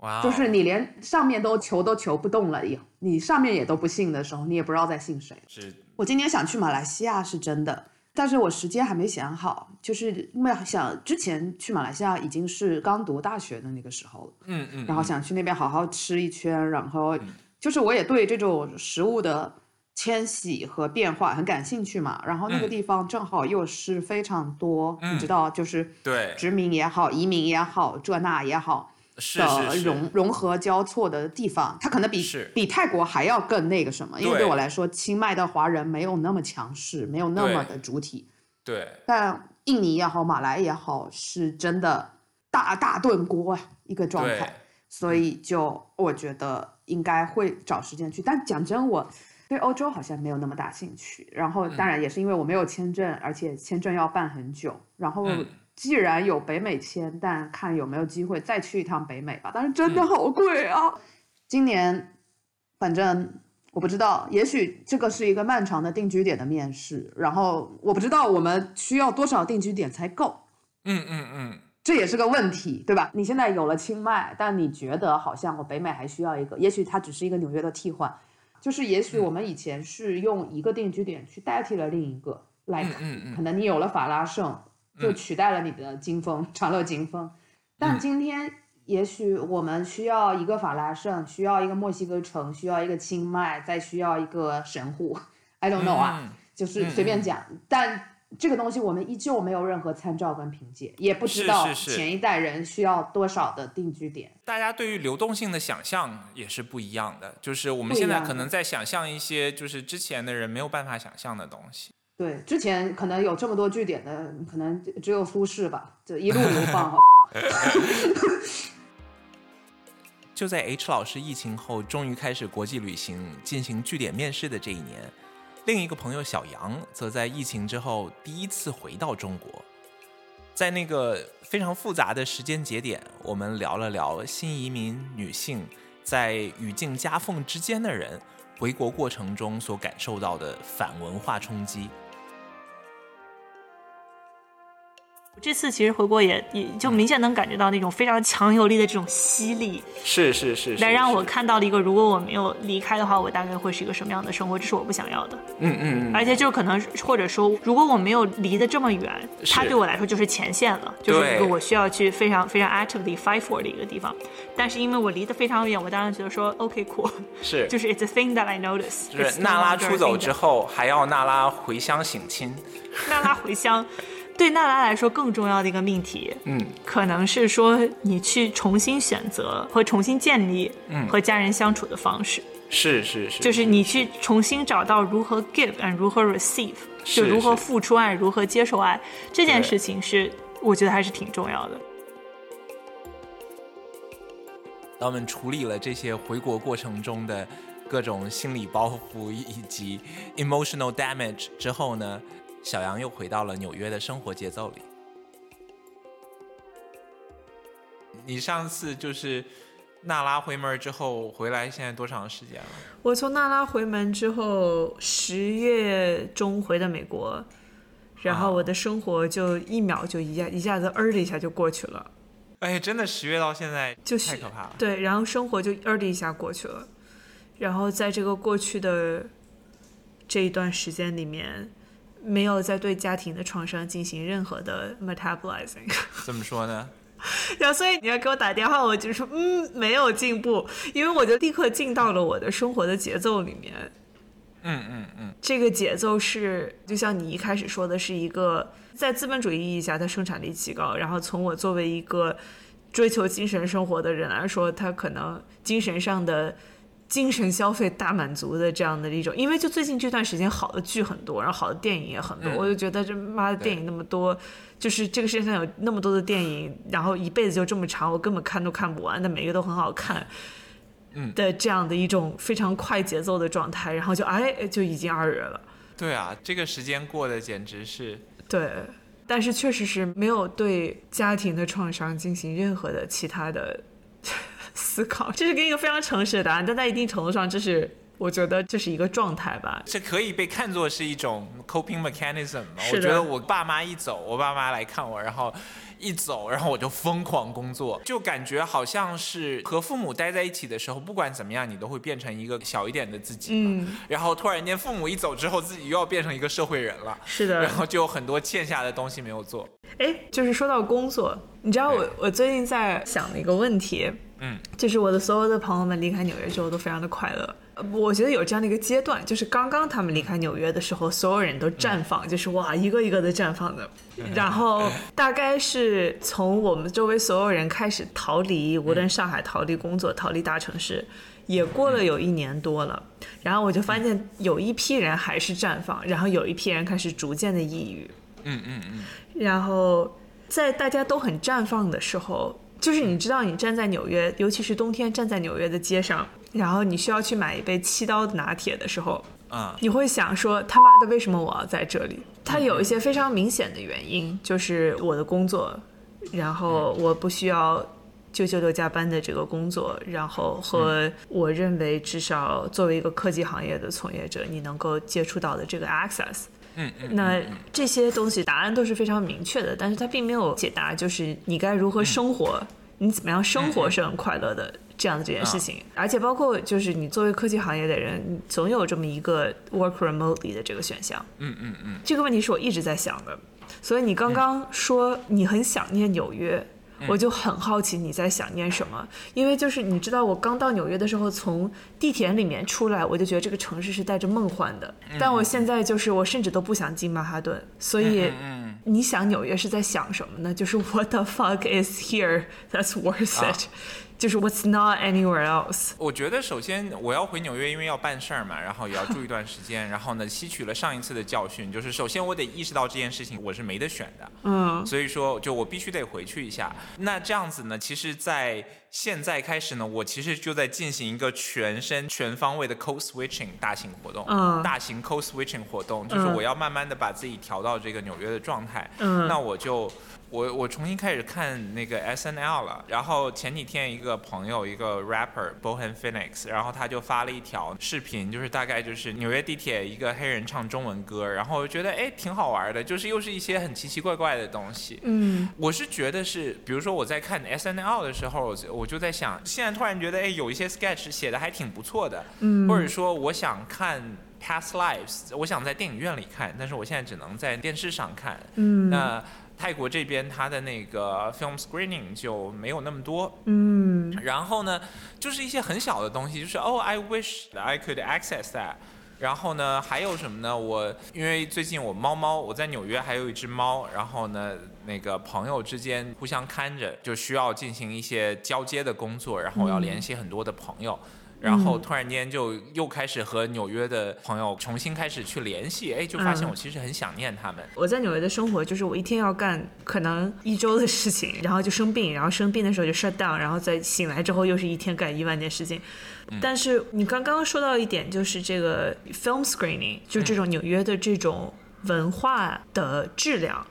[SPEAKER 1] 哇！
[SPEAKER 5] 就是你连上面都求都求不动了，也你上面也都不信的时候，你也不知道在信谁。
[SPEAKER 1] 是
[SPEAKER 5] 我今年想去马来西亚是真的。但是我时间还没想好，就是因为想之前去马来西亚已经是刚读大学的那个时候了，
[SPEAKER 1] 嗯嗯，
[SPEAKER 5] 然后想去那边好好吃一圈，然后就是我也对这种食物的迁徙和变化很感兴趣嘛，然后那个地方正好又是非常多，
[SPEAKER 1] 嗯、
[SPEAKER 5] 你知道，就是
[SPEAKER 1] 对。
[SPEAKER 5] 殖民也好，移民也好，这那也好。
[SPEAKER 1] 的
[SPEAKER 5] 融融合交错的地方，它可能比比泰国还要更那个什么，因为对我来说，清迈的华人没有那么强势，没有那么的主体。
[SPEAKER 1] 对。
[SPEAKER 5] 但印尼也好，马来也好，是真的大大炖锅啊，一个状态。所以就我觉得应该会找时间去。但讲真，我对欧洲好像没有那么大兴趣。然后当然也是因为我没有签证，而且签证要办很久。然后。既然有北美签，但看有没有机会再去一趟北美吧。但是真的好贵啊！嗯、今年反正我不知道，也许这个是一个漫长的定居点的面试，然后我不知道我们需要多少定居点才够。
[SPEAKER 1] 嗯嗯嗯，
[SPEAKER 5] 这也是个问题，对吧？你现在有了清迈，但你觉得好像我北美还需要一个，也许它只是一个纽约的替换，就是也许我们以前是用一个定居点去代替了另一个，来、like, 可能你有了法拉盛。就取代了你的金峰，长乐金风，但今天也许我们需要一个法拉盛，需要一个墨西哥城，需要一个清迈，再需要一个神户，I don't know 啊，
[SPEAKER 1] 嗯、
[SPEAKER 5] 就是随便讲。但这个东西我们依旧没有任何参照跟凭借，也不知道前一代人需要多少的定居点。
[SPEAKER 1] 大家对于流动性的想象也是不一样的，就是我们现在可能在想象一些就是之前的人没有办法想象的东西。
[SPEAKER 5] 对，之前可能有这么多据点的，可能只有苏轼吧，就一路流放好
[SPEAKER 1] 就在 H 老师疫情后终于开始国际旅行、进行据点面试的这一年，另一个朋友小杨则在疫情之后第一次回到中国。在那个非常复杂的时间节点，我们聊了聊新移民女性在语境夹缝之间的人回国过程中所感受到的反文化冲击。
[SPEAKER 7] 这次其实回国也也就明显能感觉到那种非常强有力的这种吸力，
[SPEAKER 1] 是是是
[SPEAKER 7] 来让我看到了一个，如果我没有离开的话，我大概会是一个什么样的生活，这是我不想要的。
[SPEAKER 1] 嗯嗯嗯，
[SPEAKER 7] 而且就可能或者说，如果我没有离得这么远，
[SPEAKER 1] 是
[SPEAKER 7] 它对我来说就是前线了，就是一个我需要去非常非常 actively fight for 的一个地方。但是因为我离得非常远，我当然觉得说 OK cool，
[SPEAKER 1] 是
[SPEAKER 7] 就是 it's a thing that I notice。
[SPEAKER 1] 就是娜拉出走之，后，还要娜拉回乡省亲。
[SPEAKER 7] 娜拉回乡。对娜拉来说更重要的一个命题，
[SPEAKER 1] 嗯，
[SPEAKER 7] 可能是说你去重新选择和重新建立
[SPEAKER 1] 嗯。
[SPEAKER 7] 和家人相处的方式，
[SPEAKER 1] 是是是，
[SPEAKER 7] 就是你去重新找到如何 give and 如何 receive，
[SPEAKER 1] 是
[SPEAKER 7] 就如何付出爱，如何接受爱，这件事情是我觉得还是挺重要的。
[SPEAKER 1] 当我们处理了这些回国过程中的各种心理包袱以及 emotional damage 之后呢，小杨又回到了纽约的生活节奏里。你上次就是娜拉回门之后回来，现在多长时间了？
[SPEAKER 7] 我从娜拉回门之后，十月中回的美国，然后
[SPEAKER 1] 啊
[SPEAKER 7] 我的生活就一秒就一下一下子儿的一下就过去了，
[SPEAKER 1] 哎，真的十月到现在
[SPEAKER 7] 就
[SPEAKER 1] 太可怕了。
[SPEAKER 7] 对，然后生活就儿的一下过去了，然后在这个过去的这一段时间里面，没有在对家庭的创伤进行任何的 metabolizing。
[SPEAKER 1] 怎么说呢？
[SPEAKER 7] 然后，所以你要给我打电话，我就说嗯，没有进步，因为我就立刻进到了我的生活的节奏里面。
[SPEAKER 1] 嗯嗯嗯，
[SPEAKER 7] 这个节奏是，就像你一开始说的，是一个在资本主义意义下，它生产力极高。然后从我作为一个追求精神生活的人来说，他可能精神上的精神消费大满足的这样的一种。因为就最近这段时间，好的剧很多，然后好的电影也很多，
[SPEAKER 1] 嗯
[SPEAKER 7] 我就觉得这妈的电影那么多。就是这个世界上有那么多的电影，然后一辈子就这么长，我根本看都看不完，但每个都很好看。
[SPEAKER 1] 嗯
[SPEAKER 7] 的这样的一种非常快节奏的状态，然后就哎就已经二月了，
[SPEAKER 1] 对啊，这个时间过得简直是
[SPEAKER 7] 对，但是确实是没有对家庭的创伤进行任何的其他的思考，这是给你一个非常诚实的答案，但在一定程度上，这是我觉得这是一个状态吧，
[SPEAKER 1] 这可以被看作是一种 coping mechanism 嘛？我觉得我爸妈一走，我爸妈来看我，然后一走，然后我就疯狂工作，就感觉好像是和父母待在一起的时候，不管怎么样，你都会变成一个小一点的自己。
[SPEAKER 7] 嗯，
[SPEAKER 1] 然后突然间父母一走之后，自己又要变成一个社会人了。
[SPEAKER 7] 是的
[SPEAKER 1] 然，后就有很多欠下的东西没有做。
[SPEAKER 7] 哎，就是说到工作，你知道我我最近在想的一个问题，
[SPEAKER 1] 嗯，
[SPEAKER 7] 就是我的所有的朋友们离开纽约之后都非常的快乐。呃我觉得有这样的一个阶段，就是刚刚他们离开纽约的时候，所有人都绽放，就是哇，一个一个的绽放的。然后大概是从我们周围所有人开始逃离，无论上海逃离工作、逃离大城市，也过了有一年多了。然后我就发现有一批人还是绽放，然后有一批人开始逐渐的抑郁。
[SPEAKER 1] 嗯嗯嗯，
[SPEAKER 7] 然后在大家都很绽放的时候，就是你知道，你站在纽约，尤其是冬天站在纽约的街上，然后你需要去买一杯七刀的拿铁的时候，
[SPEAKER 1] 啊、
[SPEAKER 7] 你会想说他妈的，为什么我要在这里？它有一些非常明显的原因，就是我的工作，然后我不需要。九九六加班的这个工作，然后和我认为至少作为一个科技行业的从业者，你能够接触到的这个 access，
[SPEAKER 1] 嗯嗯，
[SPEAKER 7] 那这些东西答案都是非常明确的，但是它并没有解答，就是你该如何生活，你怎么样生活是很快乐的这样的这件事情。而且包括就是你作为科技行业的人，你总有这么一个 work remotely 的这个选项。
[SPEAKER 1] 嗯嗯嗯
[SPEAKER 7] 这个问题是我一直在想的。所以你刚刚说你很想念纽约，我就很好奇你在想念什么，因为就是你知道，我刚到纽约的时候，从地铁里面出来，我就觉得这个城市是带着梦幻的。但我现在就是，我甚至都不想进曼哈顿。所以，你想纽约是在想什么呢？就是 What the fuck is here that's worth it？就是 What's not anywhere else？
[SPEAKER 1] 我觉得首先我要回纽约，因为要办事儿嘛，然后也要住一段时间，然后呢，吸取了上一次的教训，就是首先我得意识到这件事情我是没得选的，
[SPEAKER 7] 嗯，
[SPEAKER 1] 所以说就我必须得回去一下。那这样子呢，其实，在现在开始呢，我其实就在进行一个全身全方位的 code switching 大型活动，
[SPEAKER 7] 嗯
[SPEAKER 1] 大型 code switching 活动，就是
[SPEAKER 7] 嗯
[SPEAKER 1] 我要慢慢的把自己调到这个纽约的状态，
[SPEAKER 7] 嗯
[SPEAKER 1] 那我就。我我重新开始看那个 S N L 了，然后前几天一个朋友，一个 rapper Bohan Phoenix，然后他就发了一条视频，就是大概就是纽约地铁一个黑人唱中文歌，然后我觉得哎挺好玩的，就是又是一些很奇奇怪怪的东西。
[SPEAKER 7] 嗯。
[SPEAKER 1] 我是觉得是，比如说我在看 S N L 的时候，我我就在想，现在突然觉得哎有一些 sketch 写的还挺不错的，
[SPEAKER 7] 嗯。
[SPEAKER 1] 或者说我想看 Past Lives，我想在电影院里看，但是我现在只能在电视上看。
[SPEAKER 7] 嗯。
[SPEAKER 1] 那泰国这边它的那个 film screening 就没有那么多，
[SPEAKER 7] 嗯
[SPEAKER 1] 然后呢，就是一些很小的东西，就是 oh，I wish I could access that。然后呢，还有什么呢？我因为最近我猫猫，我在纽约还有一只猫，然后呢，那个朋友之间互相看着，就需要进行一些交接的工作，然后要联系很多的朋友。然后突然间就又开始和纽约的朋友重新开始去联系，哎，就发现
[SPEAKER 7] 嗯
[SPEAKER 1] 我其实很想念他们。
[SPEAKER 7] 我在纽约的生活就是我一天要干可能一周的事情，然后就生病，然后生病的时候就 shut down，然后再醒来之后又是一天干一万件事情。但是你刚刚说到一点，就是这个 film screening，就这种纽约的这种文化的质量。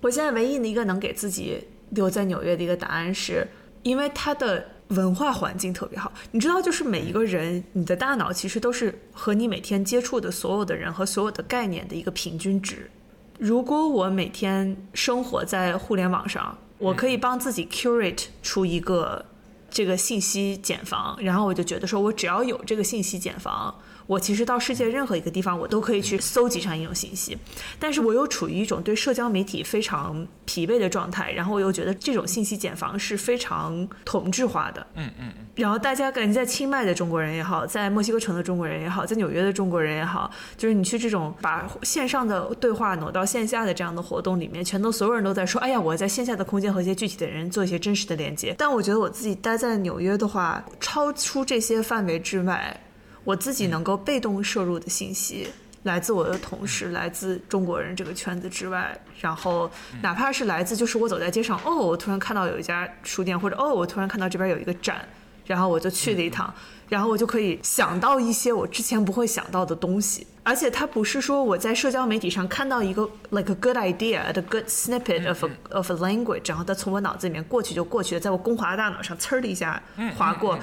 [SPEAKER 7] 我现在唯一的一个能给自己留在纽约的一个答案是，因为它的文化环境特别好。你知道，就是每一个人，你的大脑其实都是和你每天接触的所有的人和所有的概念的一个平均值。如果我每天生活在互联网上，我可以帮自己 curate 出一个这个信息茧房，然后我就觉得说，我只要有这个信息茧房，我其实到世界任何一个地方，我都可以去搜集上应用信息。但是我又处于一种对社交媒体非常疲惫的状态，然后我又觉得这种信息茧房是非常同质化的。
[SPEAKER 1] 嗯嗯嗯，
[SPEAKER 7] 然后大家感觉在清迈的中国人也好，在墨西哥城的中国人也好，在纽约的中国人也好，就是你去这种把线上的对话挪到线下的这样的活动里面，全都所有人都在说，哎呀，我在线下的空间和一些具体的人做一些真实的连接。但我觉得我自己待在纽约的话，超出这些范围之外，我自己能够被动摄入的信息。来自我的同事，来自中国人这个圈子之外，然后哪怕是来自就是我走在街上，哦，我突然看到有一家书店，或者哦，我突然看到这边有一个展，然后我就去了一趟，然后我就可以想到一些我之前不会想到的东西，而且它不是说我在社交媒体上看到一个 like a good idea，a good snippet of a of a language，然后它从我脑子里面过去就过去了，在我光滑的大脑上呲儿的一下划过。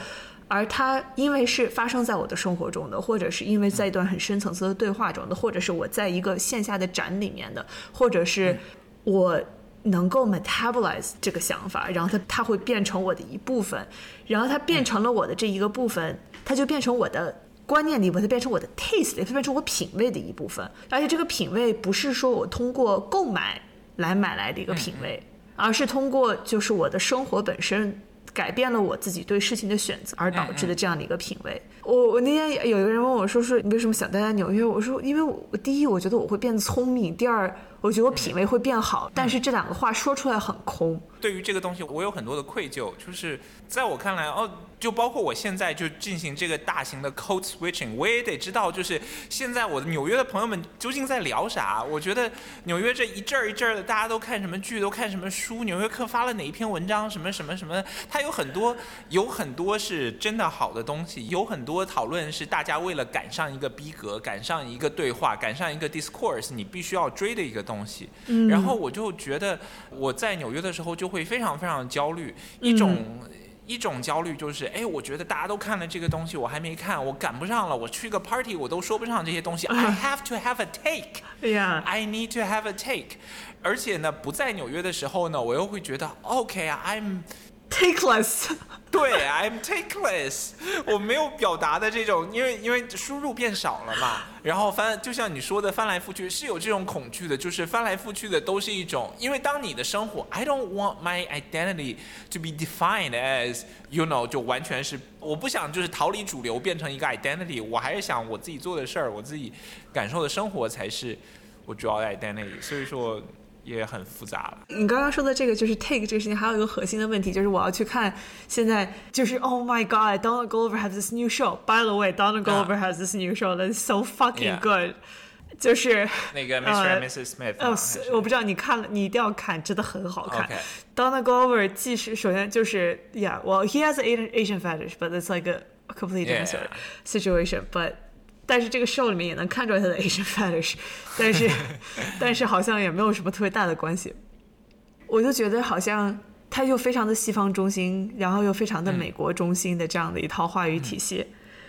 [SPEAKER 7] 而它因为是发生在我的生活中的，或者是因为在一段很深层次的对话中的，或者是我在一个线下的展里面的，或者是我能够 metabolize 这个想法，然后它它会变成我的一部分，然后它变成了我的这一个部分，它就变成我的观念里，把，它变成我的 taste，它变成我品味的一部分，而且这个品味不是说我通过购买来买来的一个品味，而是通过就是我的生活本身。改变了我自己对事情的选择，而导致的这样的一个品味。我我那天有一个人问我说：“说你为什么想待在纽约？”我说：“因为我第一，我觉得我会变聪明；第二，我觉得我品味会变好。但是这两个话说出来很空。
[SPEAKER 1] 对于这个东西，我有很多的愧疚，就是在我看来，哦，就包括我现在就进行这个大型的 code switching，我也得知道，就是现在我的纽约的朋友们究竟在聊啥。我觉得纽约这一阵儿一阵儿的，大家都看什么剧，都看什么书，纽约客发了哪一篇文章，什么什么什么，它有很多有很多是真的好的东西，有很多讨论是大家为了赶上一个逼格，赶上一个对话，赶上一个 discourse，你必须要追的一个东西。然后我就觉得我在纽约的时候就会非常非常焦虑，一种。一种焦虑就是，哎，我觉得大家都看了这个东西，我还没看，我赶不上了。我去个 party，我都说不上这些东西。I have to have a take.
[SPEAKER 7] 哎呀
[SPEAKER 1] ，I need to have a take. 而且呢，不在纽约的时候呢，我又会觉得，OK 啊，I'm
[SPEAKER 7] takeless。
[SPEAKER 1] 对，I'm takeless，我没有表达的这种，因为因为输入变少了嘛，然后翻就像你说的翻来覆去是有这种恐惧的，就是翻来覆去的都是一种，因为当你的生活，I don't want my identity to be defined as you know，就完全是我不想就是逃离主流变成一个 identity，我还是想我自己做的事儿，我自己感受的生活才是我主要的 identity，所以说。也很复杂了。
[SPEAKER 7] 你刚刚说的这个就是 take 这个事情，还有一个核心的问题，就是我要去看现在就是 Oh my God，Donald Glover has this new show. By the way，Donald Glover has this new show that's so fucking good。就是
[SPEAKER 1] 那个 Mr. and Mrs. Smith。
[SPEAKER 7] 哦，我不知道你看了，你一定要看，真的很好看。Donald Glover 既是首先就是，Yeah，well he has an Asian fetish，but it's like a completely different situation，but 但是这个 show 里面也能看出来他的 Asian fetish，但是 但是好像也没有什么特别大的关系。我就觉得好像他又非常的西方中心，然后又非常的美国中心的这样的一套话语体系。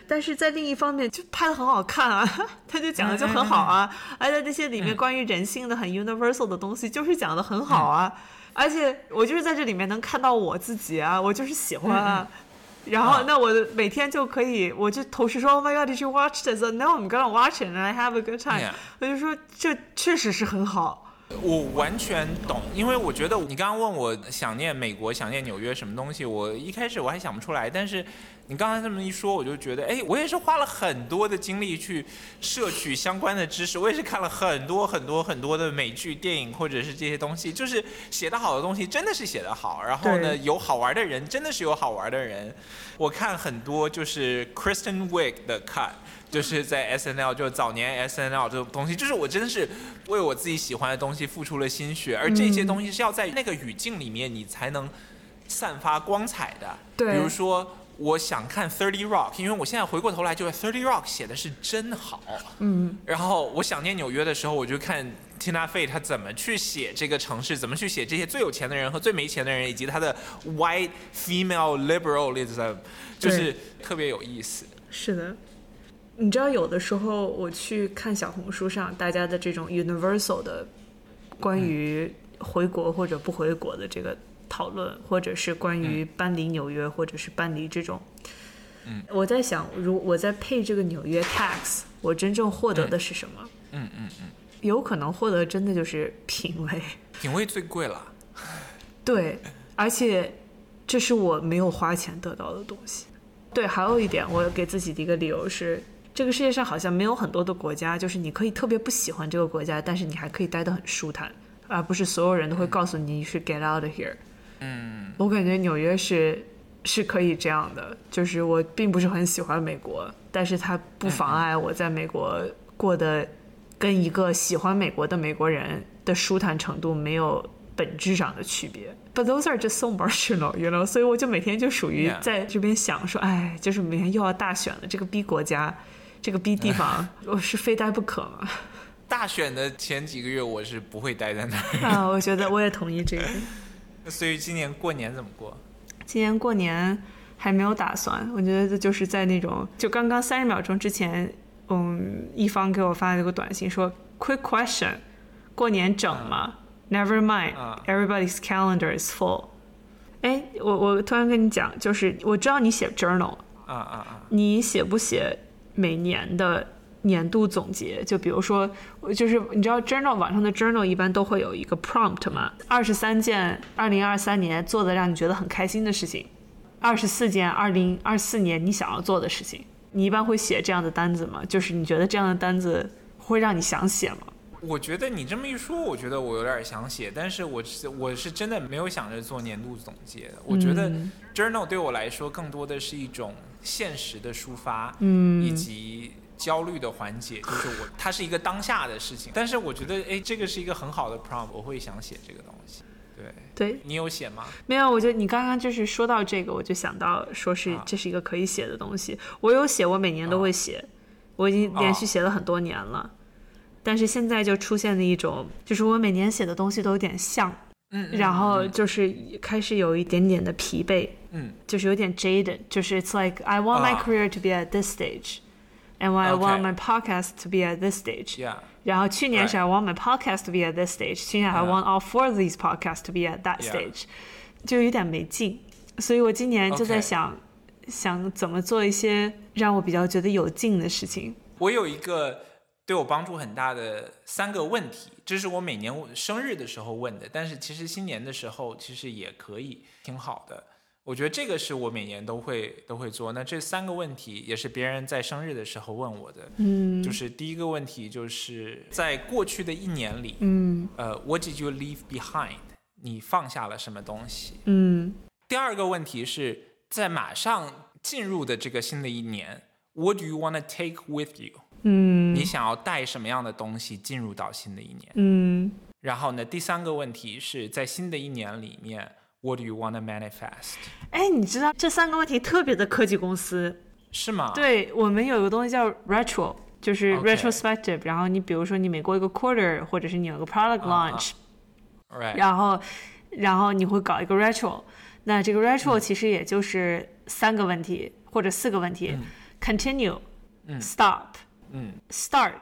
[SPEAKER 7] 但是在另一方面就拍的很好看啊，他就讲的就很好啊，而且这些里面关于人性的很 universal 的东西就是讲的很好啊，而且我就是在这里面能看到我自己啊，我就是喜欢啊。然后，那我每天就可以，我就同时说，Oh my God，Did you watch this？No, I'm gonna watch it and I have a good time。我就说，这确实是很好。
[SPEAKER 1] 我完全懂，因为我觉得你刚刚问我想念美国、想念纽约什么东西，我一开始我还想不出来，但是你刚才这么一说，我就觉得，哎，我也是花了很多的精力去摄取相关的知识，我也是看了很多很多很多的美剧、电影或者是这些东西，就是写得好的东西真的是写得好，然后呢，有好玩的人真的是有好玩的人，我看很多就是 Kristen Wiig 的 cut。就是在 S N L，就是早年 S N L 这种东西，就是我真的是为我自己喜欢的东西付出了心血，而这些东西是要在那个语境里面你才能散发光彩的。
[SPEAKER 7] 对，
[SPEAKER 1] 比如说我想看 Thirty Rock，因为我现在回过头来就是 Thirty Rock 写的是真好。
[SPEAKER 7] 嗯。
[SPEAKER 1] 然后我想念纽约的时候，我就看 Tina Fey 他怎么去写这个城市，怎么去写这些最有钱的人和最没钱的人，以及他的 White Female Liberalism，就是特别有意思。
[SPEAKER 7] 是的。你知道，有的时候我去看小红书上大家的这种 universal 的关于回国或者不回国的这个讨论，或者是关于搬离纽约或者是搬离这种，
[SPEAKER 1] 嗯，
[SPEAKER 7] 我在想，如我在配这个纽约 tax，我真正获得的是什么？
[SPEAKER 1] 嗯嗯嗯，
[SPEAKER 7] 有可能获得真的就是品味，
[SPEAKER 1] 品味最贵了。
[SPEAKER 7] 对，而且这是我没有花钱得到的东西。对，还有一点，我给自己的一个理由是。这个世界上好像没有很多的国家，就是你可以特别不喜欢这个国家，但是你还可以待得很舒坦，而不是所有人都会告诉你你是 get out of here。
[SPEAKER 1] 嗯，
[SPEAKER 7] 我感觉纽约是是可以这样的，就是我并不是很喜欢美国，但是它不妨碍我在美国过得跟一个喜欢美国的美国人的舒坦程度没有本质上的区别。But those are just so marginal，you know？所以我就每天就属于在这边想说，哎，就是每天又要大选了，这个逼国家。这个逼地方，我是非待不可吗。
[SPEAKER 1] 大选的前几个月，我是不会待在那儿。
[SPEAKER 7] 啊，我觉得我也同意这个。
[SPEAKER 1] 所以今年过年怎么过？
[SPEAKER 7] 今年过年还没有打算。我觉得就是在那种，就刚刚三十秒钟之前，嗯，一方给我发了一个短信说：“Quick question，过年整吗？”Never mind，everybody's calendar is full。哎，我我突然跟你讲，就是我知道你写 journal，
[SPEAKER 1] 啊啊啊，
[SPEAKER 7] 你写不写？每年的年度总结，就比如说，就是你知道，journal 网上的 journal 一般都会有一个 prompt 嘛，二十三件二零二三年做的让你觉得很开心的事情，二十四件二零二四年你想要做的事情，你一般会写这样的单子吗？就是你觉得这样的单子会让你想写吗？
[SPEAKER 1] 我觉得你这么一说，我觉得我有点想写，但是我是我是真的没有想着做年度总结的。我觉得 journal 对我来说更多的是一种现实的抒发，
[SPEAKER 7] 嗯，
[SPEAKER 1] 以及焦虑的缓解，就是我它是一个当下的事情。但是我觉得，哎，这个是一个很好的 prompt，我会想写这个东西。对，
[SPEAKER 7] 对
[SPEAKER 1] 你有写吗？
[SPEAKER 7] 没有，我觉得你刚刚就是说到这个，我就想到说是这是一个可以写的东西。我有写，我每年都会写，我已经连续写了很多年了。但是现在就出现了一种，就是我每年写的东西都有点像，
[SPEAKER 1] 嗯，
[SPEAKER 7] 然后就是开始有一点点的疲惫，
[SPEAKER 1] 嗯，
[SPEAKER 7] 就是有点 jaded，就是 it's like I want my career to be at this stage，and I want my podcast to be at this stage，yeah，然后去年是 I want my podcast to be at this stage，去年 I want all four of these podcasts to be at that stage，就有点没劲，所以我今年就在想想怎么做一些让我比较觉得有劲的事情。
[SPEAKER 1] 我有一个对我帮助很大的三个问题，这是我每年生日的时候问的，但是其实新年的时候其实也可以，挺好的。我觉得这个是我每年都会都会做。那这三个问题也是别人在生日的时候问我的，
[SPEAKER 7] 嗯
[SPEAKER 1] 就是第一个问题就是在过去的一年里，
[SPEAKER 7] 嗯
[SPEAKER 1] 呃，What did you leave behind？你放下了什么东西？
[SPEAKER 7] 嗯
[SPEAKER 1] 第二个问题是在马上进入的这个新的一年，What do you want to take with you？
[SPEAKER 7] 嗯。
[SPEAKER 1] 你想要带什么样的东西进入到新的一年？
[SPEAKER 7] 嗯。
[SPEAKER 1] 然后呢，第三个问题是在新的一年里面，What do you want to manifest？
[SPEAKER 7] 哎，你知道这三个问题特别的科技公司，
[SPEAKER 1] 是吗？，
[SPEAKER 7] 对我们有一个东西叫 retro，就是 retrospective。然后你比如说你每过一个 quarter，或者是你有个 product launch，、
[SPEAKER 1] right，
[SPEAKER 7] 然后然后你会搞一个 retro。那这个 retro 其实也就是三个问题、或者四个问题、c o n t i n u e
[SPEAKER 1] 嗯。
[SPEAKER 7] Stop、
[SPEAKER 1] 嗯。
[SPEAKER 7] start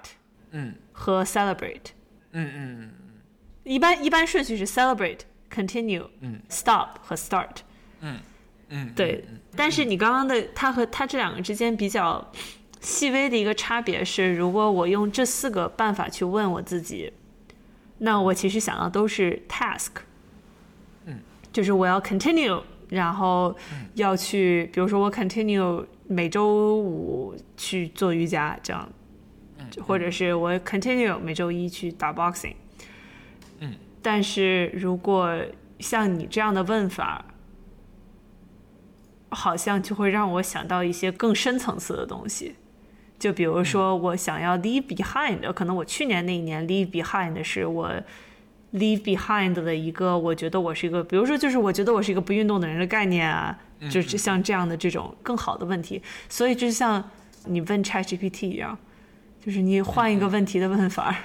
[SPEAKER 1] 嗯。
[SPEAKER 7] 和 celebrate。
[SPEAKER 1] 嗯嗯
[SPEAKER 7] 一般一般顺序是 celebrate、continue、
[SPEAKER 1] 嗯。
[SPEAKER 7] stop 和 start。
[SPEAKER 1] 嗯嗯，
[SPEAKER 7] 对，但是你刚刚的它和它这两个之间比较细微的一个差别是，如果我用这四个办法去问我自己，那我其实想要都是 task，
[SPEAKER 1] 嗯，
[SPEAKER 7] 就是我要 continue，然后要去，比如说我 continue 每周五去做瑜伽这样，或者是我 continue 每周一去打 boxing，
[SPEAKER 1] 嗯，
[SPEAKER 7] 但是如果像你这样的问法，好像就会让我想到一些更深层次的东西。就比如说，我想要 leave behind，可能我去年那一年 leave behind 的是我 leave behind 的一个，我觉得我是一个，比如说就是我觉得我是一个不运动的人的概念啊，就是像这样的这种更好的问题。所以就像你问 ChatGPT 一样，就是你换一个问题的问法，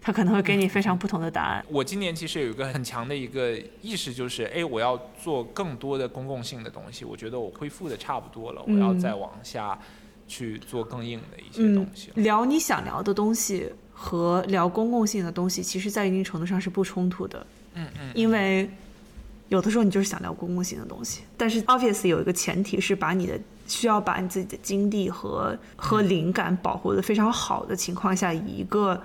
[SPEAKER 7] 他可能会给你非常不同的答案。
[SPEAKER 1] 我今年其实有一个很强的一个意识，就是哎，我要做更多的公共性的东西。我觉得我恢复的差不多了，我要再往下去做更硬的一些东西了。
[SPEAKER 7] 聊你想聊的东西和聊公共性的东西，其实在一定程度上是不冲突的。
[SPEAKER 1] 嗯嗯
[SPEAKER 7] 因为有的时候你就是想聊公共性的东西，但是 obviously 有一个前提是把你的需要把你自己的精力和和灵感保护的非常好的情况下，以一个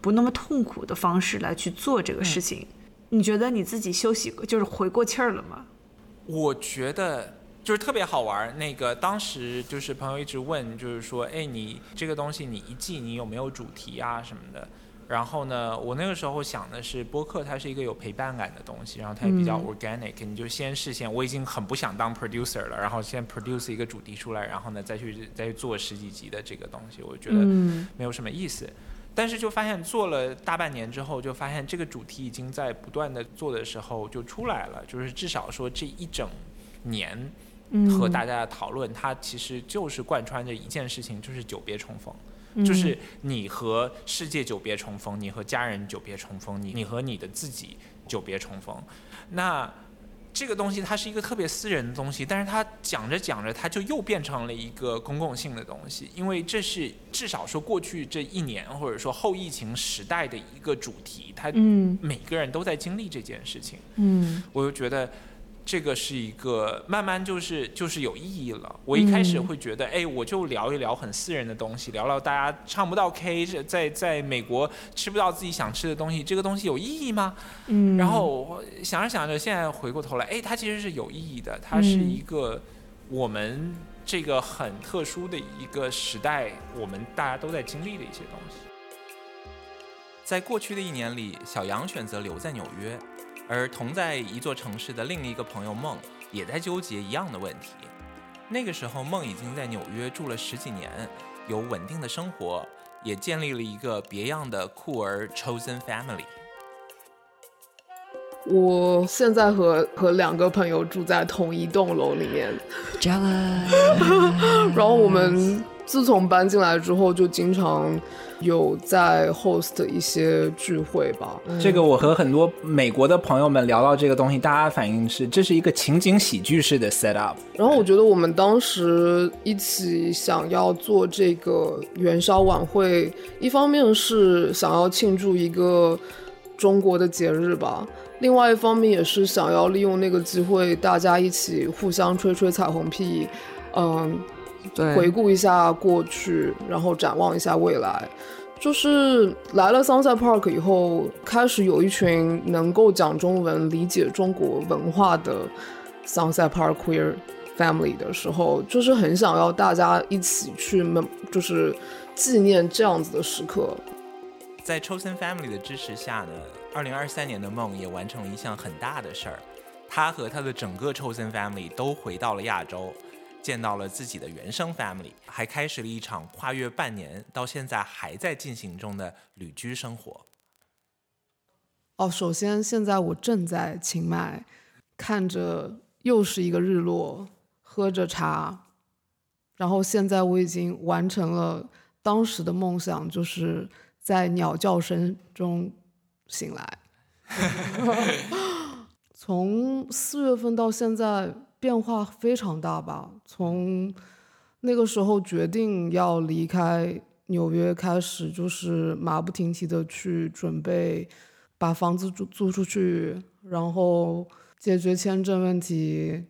[SPEAKER 7] 不那么痛苦的方式来去做这个事情。你觉得你自己休息就是回过气儿了吗？
[SPEAKER 1] 我觉得就是特别好玩儿。那个当时就是朋友一直问，就是说，哎，你这个东西你一季你有没有主题啊什么的？然后呢，我那个时候想的是，播客它是一个有陪伴感的东西，然后它也比较 organic，、你就先事先，我已经很不想当 producer 了，然后先 produce 一个主题出来，然后呢再去再去做十几集的这个东西，我觉得
[SPEAKER 7] 嗯
[SPEAKER 1] 没有什么意思。但是就发现做了大半年之后，就发现这个主题已经在不断的做的时候就出来了，就是至少说这一整年
[SPEAKER 7] 嗯
[SPEAKER 1] 和大家的讨论，它其实就是贯穿着一件事情，就是久别重逢。就是你和世界久别重逢，你和家人久别重逢，你你和你的自己久别重逢。那这个东西它是一个特别私人的东西，但是它讲着讲着，它就又变成了一个公共性的东西，因为这是至少说过去这一年或者说后疫情时代的一个主题，它
[SPEAKER 7] 嗯
[SPEAKER 1] 每个人都在经历这件事情。
[SPEAKER 7] 嗯
[SPEAKER 1] 我就觉得这个是一个慢慢就是就是有意义了。我一开始会觉得，哎，我就聊一聊很私人的东西，聊聊大家唱不到 K，这在在美国吃不到自己想吃的东西，这个东西有意义吗？
[SPEAKER 7] 嗯，
[SPEAKER 1] 然后我想着想着，现在回过头来，哎，它其实是有意义的，它是一个我们这个很特殊的一个时代，我们大家都在经历的一些东西。在过去的一年里，小杨选择留在纽约，而同在一座城市的另一个朋友梦也在纠结一样的问题。那个时候，梦已经在纽约住了十几年，有稳定的生活，也建立了一个别样的酷儿 chosen family。
[SPEAKER 8] 我现在和和两个朋友住在同一栋楼里面，然后我们自从搬进来之后，就经常有在 host 一些聚会吧。
[SPEAKER 3] 这个我和很多美国的朋友们聊到这个东西，大家反应是这是一个情景喜剧式的 set up。
[SPEAKER 8] 然后我觉得我们当时一起想要做这个元宵晚会，一方面是想要庆祝一个中国的节日吧，另外一方面也是想要利用那个机会，大家一起互相吹吹彩虹屁，嗯，
[SPEAKER 5] 对
[SPEAKER 8] 回顾一下过去，然后展望一下未来。就是来了 Sunset Park 以后，开始有一群能够讲中文、理解中国文化的 Sunset Park Queer Family 的时候，就是很想要大家一起去门，就是纪念这样子的时刻。
[SPEAKER 1] 在 Chosen Family 的支持下呢，二零二三年的梦也完成了一项很大的事儿，他和他的整个 Chosen Family 都回到了亚洲，见到了自己的原生 family，还开始了一场跨越半年到现在还在进行中的旅居生活。
[SPEAKER 8] 哦，首先现在我正在清迈，看着又是一个日落，喝着茶，然后现在我已经完成了当时的梦想，就是在鸟叫声中醒来。从四月份到现在变化非常大吧，从那个时候决定要离开纽约开始，就是马不停蹄的去准备把房子租租出去，然后解决签证问题，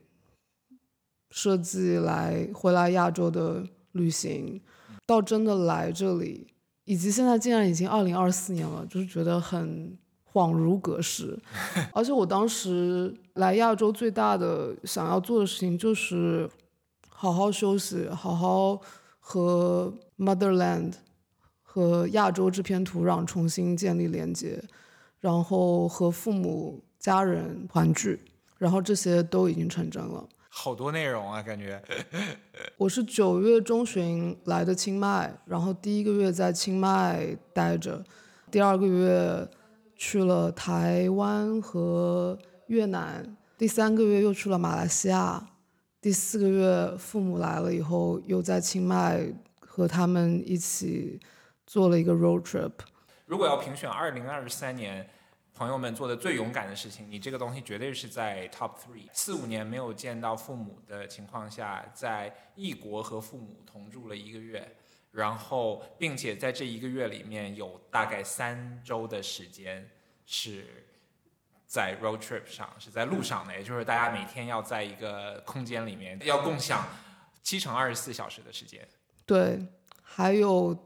[SPEAKER 8] 设计来回来亚洲的旅行，到真的来这里，以及现在竟然已经二零二四年了，就是觉得很恍如隔世。而且我当时来亚洲最大的想要做的事情就是好好休息，好好和 motherland 和亚洲这片土壤重新建立连接，然后和父母家人团聚，然后这些都已经成真了。
[SPEAKER 1] 好多内容啊，感觉。
[SPEAKER 8] 我是九月中旬来的清迈，然后第一个月在清迈待着，第二个月去了台湾和越南，第三个月又去了马来西亚，第四个月父母来了以后，又在清迈和他们一起做了一个 road trip。
[SPEAKER 1] 如果要评选二零二三年朋友们做的最勇敢的事情，你这个东西绝对是在 top three。四五年没有见到父母的情况下，在异国和父母同住了一个月，然后并且在这一个月里面有大概三周的时间是在 road trip 上，是在路上的，也就是大家每天要在一个空间里面要共享七乘二十四小时的时间。
[SPEAKER 8] 对，还有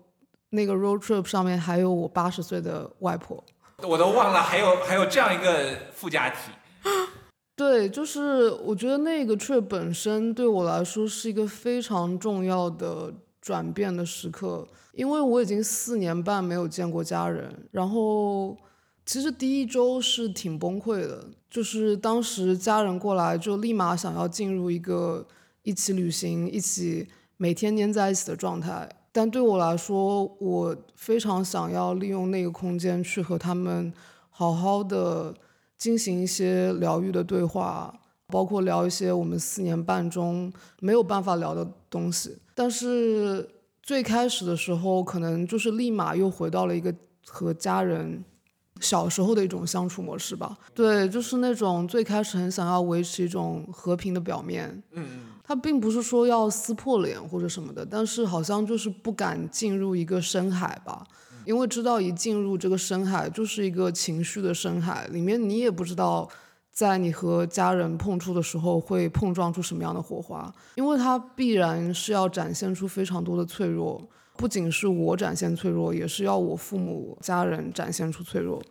[SPEAKER 8] 那个 road trip 上面还有我八十岁的外婆。
[SPEAKER 1] 我都忘了还有还有这样一个附加题。
[SPEAKER 8] 对，就是我觉得那个 trip 本身对我来说是一个非常重要的转变的时刻，因为我已经四年半没有见过家人，然后其实第一周是挺崩溃的，就是当时家人过来就立马想要进入一个一起旅行、一起每天黏在一起的状态，但对我来说，我非常想要利用那个空间去和他们好好的。进行一些疗愈的对话，包括聊一些我们四年半中没有办法聊的东西。但是最开始的时候，可能就是立马又回到了一个和家人小时候的一种相处模式吧。对，就是那种最开始很想要维持一种和平的表面。
[SPEAKER 1] 嗯，
[SPEAKER 8] 他并不是说要撕破脸或者什么的，但是好像就是不敢进入一个深海吧。因为知道一进入这个深海就是一个情绪的深海，里面你也不知道，在你和家人碰触的时候会碰撞出什么样的火花，因为它必然是要展现出非常多的脆弱，不仅是我展现脆弱，也是要我父母家人展现出脆弱。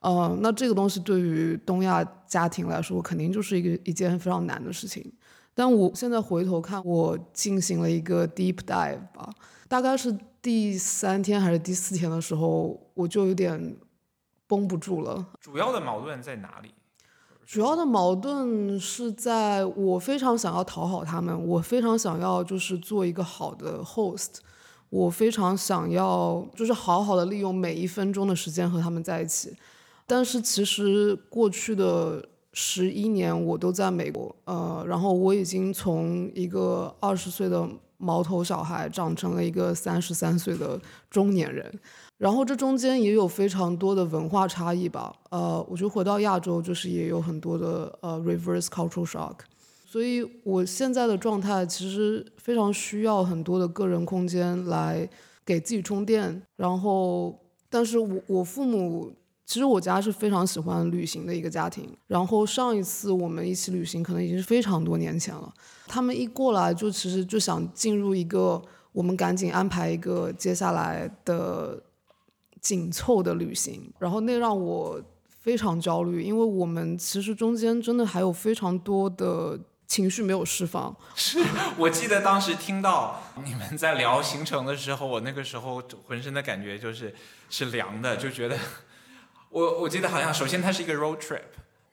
[SPEAKER 8] 呃，那这个东西对于东亚家庭来说，肯定就是一个一件非常难的事情。但我现在回头看，我进行了一个 deep dive 吧，大概是。第三天还是第四天的时候，我就有点绷不住了。
[SPEAKER 1] 主要的矛盾在哪里？
[SPEAKER 8] 主要的矛盾是在我非常想要讨好他们，我非常想要就是做一个好的 host，我非常想要就是好好的利用每一分钟的时间和他们在一起。但是其实过去的十一年我都在美国，呃，然后我已经从一个二十岁的。毛头小孩长成了一个三十三岁的中年人，然后这中间也有非常多的文化差异吧。呃，我觉得回到亚洲就是也有很多的呃 reverse cultural shock，所以我现在的状态其实非常需要很多的个人空间来给自己充电。然后，但是我我父母其实我家是非常喜欢旅行的一个家庭。然后上一次我们一起旅行，可能已经是非常多年前了。他们一过来就其实就想进入一个，我们赶紧安排一个接下来的紧凑的旅行。然后那让我非常焦虑，因为我们其实中间真的还有非常多的情绪没有释放。
[SPEAKER 1] 是我记得当时听到 你们在聊行程的时候，我那个时候浑身的感觉就是是凉的，就觉得我我记得好像首先它是一个 road trip，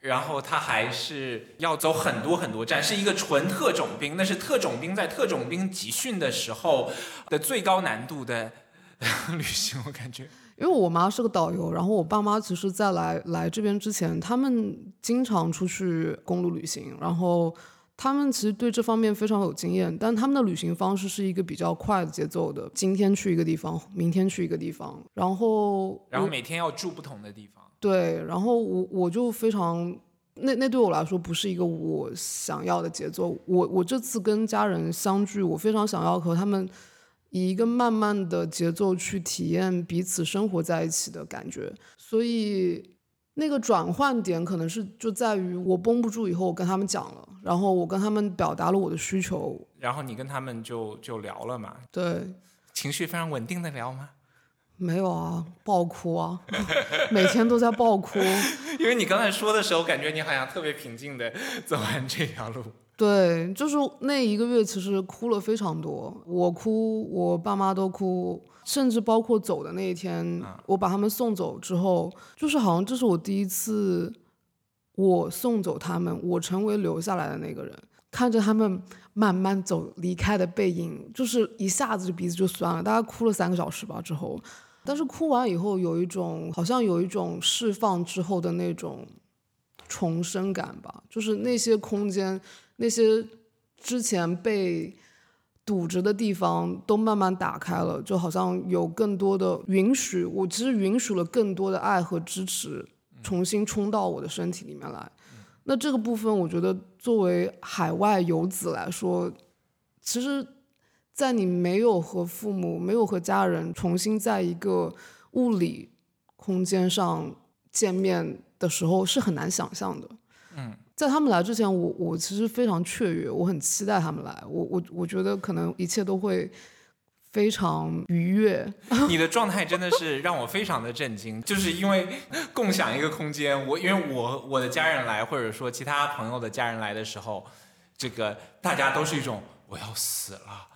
[SPEAKER 1] 然后它还是要走很多很多站，是一个纯特种兵，那是特种兵在特种兵集训的时候的最高难度的 旅行，我感觉。
[SPEAKER 8] 因为我妈是个导游，然后我爸妈其实，在来来这边之前，他们经常出去公路旅行，然后他们其实对这方面非常有经验，但他们的旅行方式是一个比较快的节奏的，今天去一个地方，明天去一个地方，然后
[SPEAKER 1] 然后每天要住不同的地方。
[SPEAKER 8] 对，然后我我就非常，那那对我来说不是一个我想要的节奏。我我这次跟家人相聚，我非常想要和他们以一个慢慢的节奏去体验彼此生活在一起的感觉。所以那个转换点可能是就在于我绷不住以后，我跟他们讲了，然后我跟他们表达了我的需求。
[SPEAKER 1] 然后你跟他们就就聊了嘛？
[SPEAKER 8] 对，
[SPEAKER 1] 情绪非常稳定的聊吗？
[SPEAKER 8] 没有啊，爆哭啊，每天都在爆哭。
[SPEAKER 1] 因为你刚才说的时候，感觉你好像特别平静的走完这条路。
[SPEAKER 8] 对，就是那一个月，其实哭了非常多。我哭，我爸妈都哭，甚至包括走的那一天，我把他们送走之后，就是好像这是我第一次，我送走他们，我成为留下来的那个人，看着他们慢慢走离开的背影，就是一下子就鼻子就酸了，大概哭了三个小时吧。之后。但是哭完以后，有一种好像有一种释放之后的那种重生感吧，就是那些空间，那些之前被堵着的地方都慢慢打开了，就好像有更多的允许，我其实允许了更多的爱和支持重新冲到我的身体里面来。那这个部分，我觉得作为海外游子来说，其实。在你没有和父母、没有和家人重新在一个物理空间上见面的时候，是很难想象的。
[SPEAKER 1] 嗯，
[SPEAKER 8] 在他们来之前，我我其实非常雀跃，我很期待他们来。我我我觉得可能一切都会非常愉悦。
[SPEAKER 1] 你的状态真的是让我非常的震惊，就是因为共享一个空间，我因为我我的家人来，或者说其他朋友的家人来的时候，这个大家都是一种我要死了。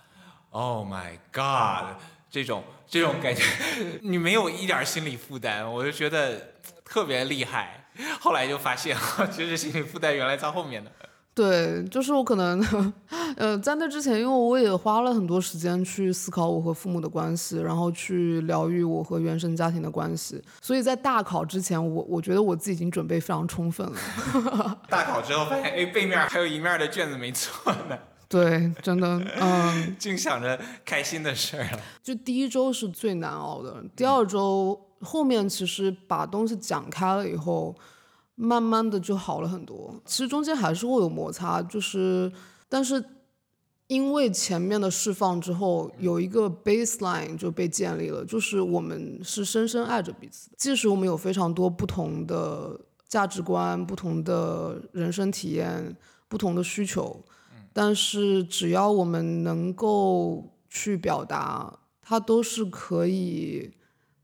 [SPEAKER 1] Oh my god！这种这种感觉，你没有一点心理负担，我就觉得特别厉害。后来就发现，其实心理负担原来在后面的。
[SPEAKER 8] 对，就是我可能，呃，在那之前，因为我也花了很多时间去思考我和父母的关系，然后去疗愈我和原生家庭的关系，所以在大考之前，我我觉得我自己已经准备非常充分了。
[SPEAKER 1] 大考之后发现，哎，背面还有一面的卷子没做呢。
[SPEAKER 8] 对，真的，嗯，
[SPEAKER 1] 净想着开心的事儿了。
[SPEAKER 8] 就第一周是最难熬的，第二周后面其实把东西讲开了以后，慢慢的就好了很多。其实中间还是会有摩擦，就是，但是因为前面的释放之后，有一个 baseline 就被建立了，就是我们是深深爱着彼此，即使我们有非常多不同的价值观、不同的人生体验、不同的需求。但是只要我们能够去表达，它都是可以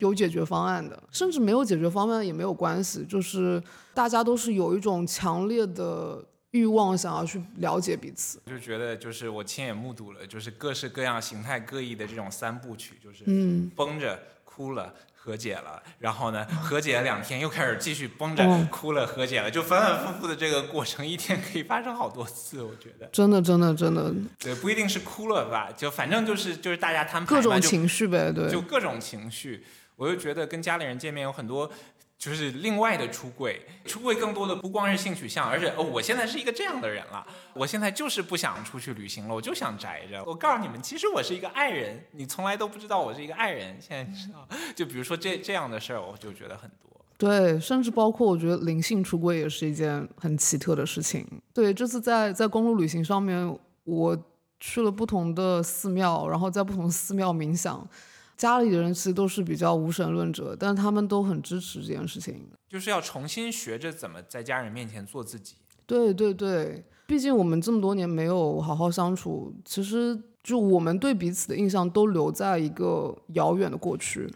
[SPEAKER 8] 有解决方案的，甚至没有解决方案也没有关系。就是大家都是有一种强烈的欲望，想要去了解彼此。
[SPEAKER 1] 就觉得就是我亲眼目睹了，就是各式各样形态各异的这种三部曲，就是
[SPEAKER 8] 嗯，
[SPEAKER 1] 绷着哭了。和解了，然后呢？和解了两天，又开始继续绷着哭了，和解了，就反反复复的这个过程，一天可以发生好多次，我觉得。
[SPEAKER 8] 真的，真的，真的。
[SPEAKER 1] 对，不一定是哭了吧？就反正就是就是大家摊牌
[SPEAKER 8] 各种情绪呗，对。
[SPEAKER 1] 就各种情绪，我就觉得跟家里人见面有很多。就是另外的出柜，出柜更多的不光是性取向，而且哦，我现在是一个这样的人了，我现在就是不想出去旅行了，我就想宅着。我告诉你们，其实我是一个爱人，你从来都不知道我是一个爱人，现在你知道。就比如说这这样的事儿，我就觉得很多。
[SPEAKER 8] 对，甚至包括我觉得灵性出柜也是一件很奇特的事情。对，这次在在公路旅行上面，我去了不同的寺庙，然后在不同寺庙冥想。家里的人其实都是比较无神论者，但是他们都很支持这件事情。
[SPEAKER 1] 就是要重新学着怎么在家人面前做自己。
[SPEAKER 8] 对对对，毕竟我们这么多年没有好好相处，其实就我们对彼此的印象都留在一个遥远的过去。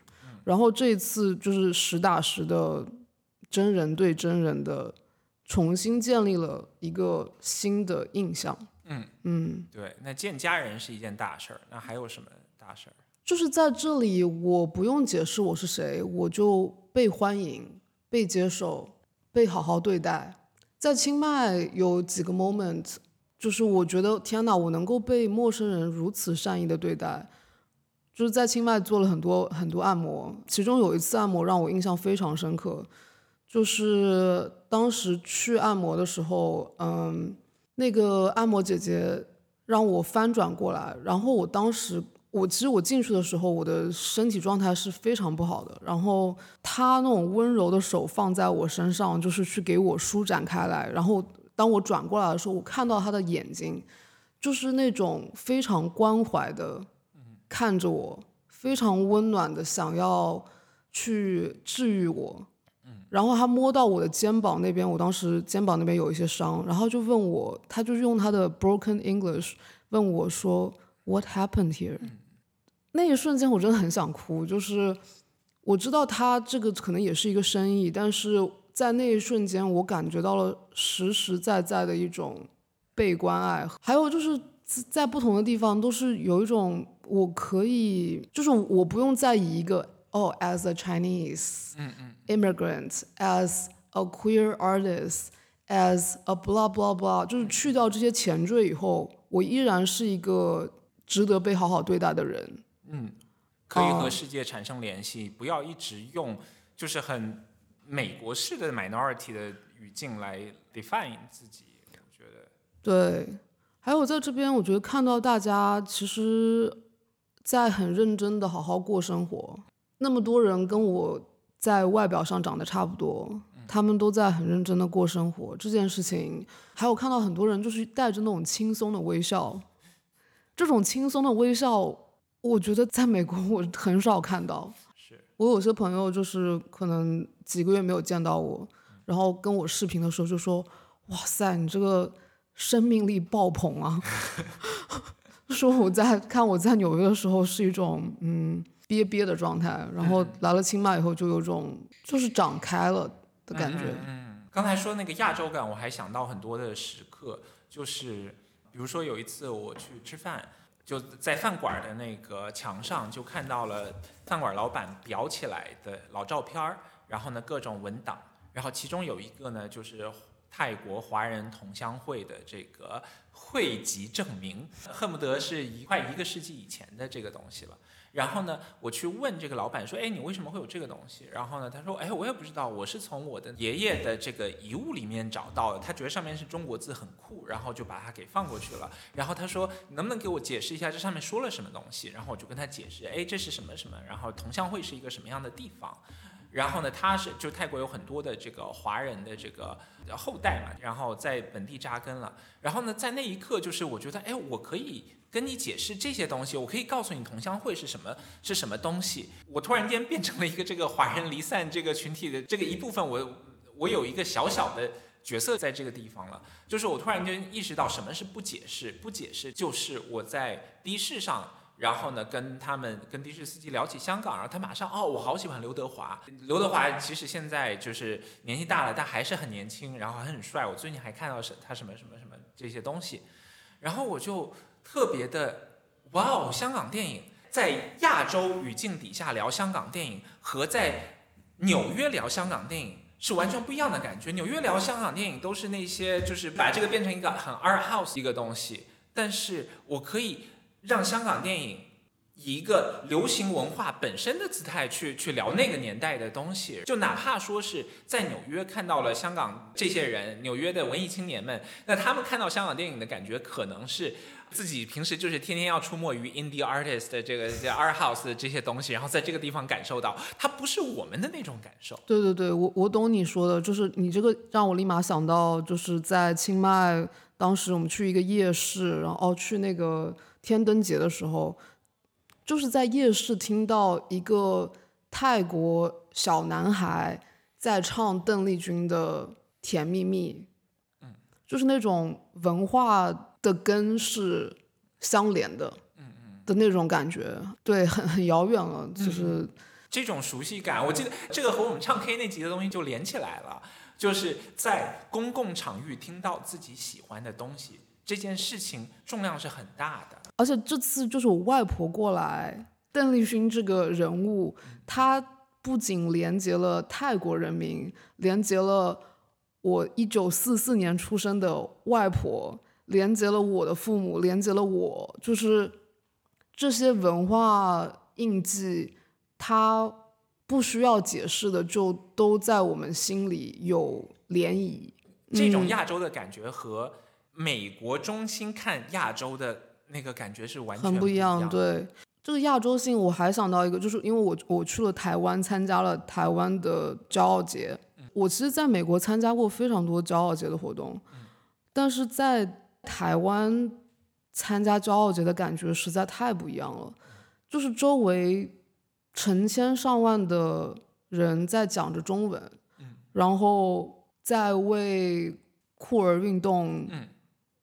[SPEAKER 8] 然后这一次就是实打实的真人对真人的，重新建立了一个新的印象。
[SPEAKER 1] 嗯
[SPEAKER 8] 嗯，
[SPEAKER 1] 对，那见家人是一件大事儿，那还有什么大事儿？
[SPEAKER 8] 就是在这里，我不用解释我是谁，我就被欢迎、被接受、被好好对待。在清迈有几个 moment，就是我觉得天哪，我能够被陌生人如此善意的对待。就是在清迈做了很多很多按摩，其中有一次按摩让我印象非常深刻，就是当时去按摩的时候，嗯，那个按摩姐姐让我翻转过来，然后我当时我其实我进去的时候，我的身体状态是非常不好的，然后他那种温柔的手放在我身上，就是去给我舒展开来，然后当我转过来的时候，我看到他的眼睛，就是那种非常关怀的。看着我，非常温暖的想要去治愈我，然后他摸到我的肩膀那边，我当时肩膀那边有一些伤，然后就问我，他就用他的 broken English 问我说 What happened here？那一瞬间我真的很想哭，就是我知道他这个可能也是一个生意，但是在那一瞬间我感觉到了实实在在的一种被关爱，还有就是在不同的地方都是有一种。我可以，就是我不用再以一个哦，as a Chinese immigrant，as a queer artist，as a blah blah blah，就是去掉这些前缀以后，我依然是一个值得被好好对待的人。
[SPEAKER 1] 嗯，可以和世界产生联系，不要一直用就是很美国式的 minority 的语境来 define 自己。我觉得
[SPEAKER 8] 对，还有在这边，我觉得看到大家其实。在很认真的好好过生活，那么多人跟我在外表上长得差不多，他们都在很认真的过生活。这件事情，还有看到很多人就是带着那种轻松的微笑，这种轻松的微笑，我觉得在美国我很少看到。
[SPEAKER 1] 是
[SPEAKER 8] 我有些朋友就是可能几个月没有见到我，然后跟我视频的时候就说：“哇塞，你这个生命力爆棚啊！”说我在看我在纽约的时候是一种嗯憋憋的状态，然后来了清迈以后就有种就是长开了的感觉。
[SPEAKER 1] 嗯，刚才说那个亚洲感，我还想到很多的时刻，就是比如说有一次我去吃饭，就在饭馆的那个墙上就看到了饭馆老板裱起来的老照片儿，然后呢各种文档，然后其中有一个呢就是。泰国华人同乡会的这个会籍证明，恨不得是一快一个世纪以前的这个东西了。然后呢，我去问这个老板说：“哎，你为什么会有这个东西？”然后呢，他说：“哎，我也不知道，我是从我的爷爷的这个遗物里面找到的。他觉得上面是中国字很酷，然后就把它给放过去了。然后他说：你能不能给我解释一下这上面说了什么东西？然后我就跟他解释：哎，这是什么什么？然后同乡会是一个什么样的地方？”然后呢，他是就泰国有很多的这个华人的这个后代嘛，然后在本地扎根了。然后呢，在那一刻，就是我觉得，哎，我可以跟你解释这些东西，我可以告诉你同乡会是什么是什么东西。我突然间变成了一个这个华人离散这个群体的这个一部分，我我有一个小小的角色在这个地方了。就是我突然间意识到什么是不解释，不解释就是我在的士上。然后呢，跟他们跟的士司机聊起香港，然后他马上哦，我好喜欢刘德华。刘德华其实现在就是年纪大了，但还是很年轻，然后还很帅。我最近还看到什他什么什么什么这些东西，然后我就特别的哇哦，香港电影在亚洲语境底下聊香港电影，和在纽约聊香港电影是完全不一样的感觉。纽约聊香港电影都是那些就是把这个变成一个很 art house 一个东西，但是我可以。让香港电影以一个流行文化本身的姿态去去聊那个年代的东西，就哪怕说是在纽约看到了香港这些人，纽约的文艺青年们，那他们看到香港电影的感觉，可能是自己平时就是天天要出没于 indie artist 的这个 art house 的这些东西，然后在这个地方感受到，它不是我们的那种感受。
[SPEAKER 8] 对对对，我我懂你说的，就是你这个让我立马想到，就是在清迈，当时我们去一个夜市，然后去那个。天灯节的时候，就是在夜市听到一个泰国小男孩在唱邓丽君的《甜蜜蜜》，嗯，就是那种文化的根是相连的，嗯嗯的那种感觉，对，很很遥远了，就是。
[SPEAKER 1] 这种熟悉感，我记得这个和我们唱 K 那集的东西就连起来了，就是在公共场域听到自己喜欢的东西，这件事情重量是很大的。
[SPEAKER 8] 而且这次就是我外婆过来，邓丽君这个人物，她不仅连接了泰国人民，连接了我一九四四年出生的外婆，连接了我的父母，连接了我，就是这些文化印记，它不需要解释的，就都在我们心里有涟漪。
[SPEAKER 1] 这种
[SPEAKER 8] 嗯
[SPEAKER 1] 亚洲的感觉和美国中心看亚洲的那个感觉是完全
[SPEAKER 8] 很不一。样。，对这个亚洲性，我还想到一个，就是因为我我去了台湾，参加了台湾的骄傲节。我其实在美国参加过非常多骄傲节的活动，但是在台湾参加骄傲节的感觉实在太不一样了，就是周围成千上万的人在讲着中文，然后在为酷儿运动
[SPEAKER 1] 嗯。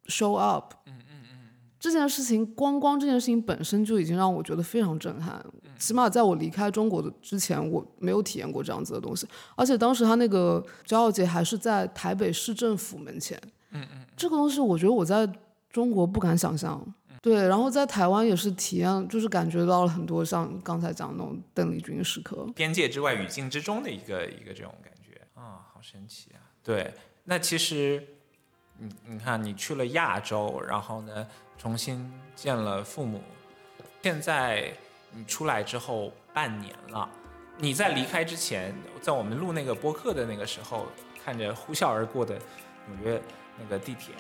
[SPEAKER 8] show up，
[SPEAKER 1] 嗯嗯嗯，
[SPEAKER 8] 这件事情，光光这件事情本身就已经让我觉得非常震撼。起码在我离开中国的之前，我没有体验过这样子的东西。而且当时他那个骄傲节还是在台北市政府门前，
[SPEAKER 1] 嗯嗯，
[SPEAKER 8] 这个东西我觉得我在中国不敢想象。对，然后在台湾也是体验，就是感觉到了很多像刚才讲的那种邓丽君时刻。
[SPEAKER 1] 边界之外、语境之中的一个一个这种感觉啊，好神奇啊！对，那其实你你看，你去了亚洲，然后呢，重新见了父母，现在你出来之后半年了，你在离开之前，在我们录那个播客的那个时候，看着呼啸而过的纽约那个地铁，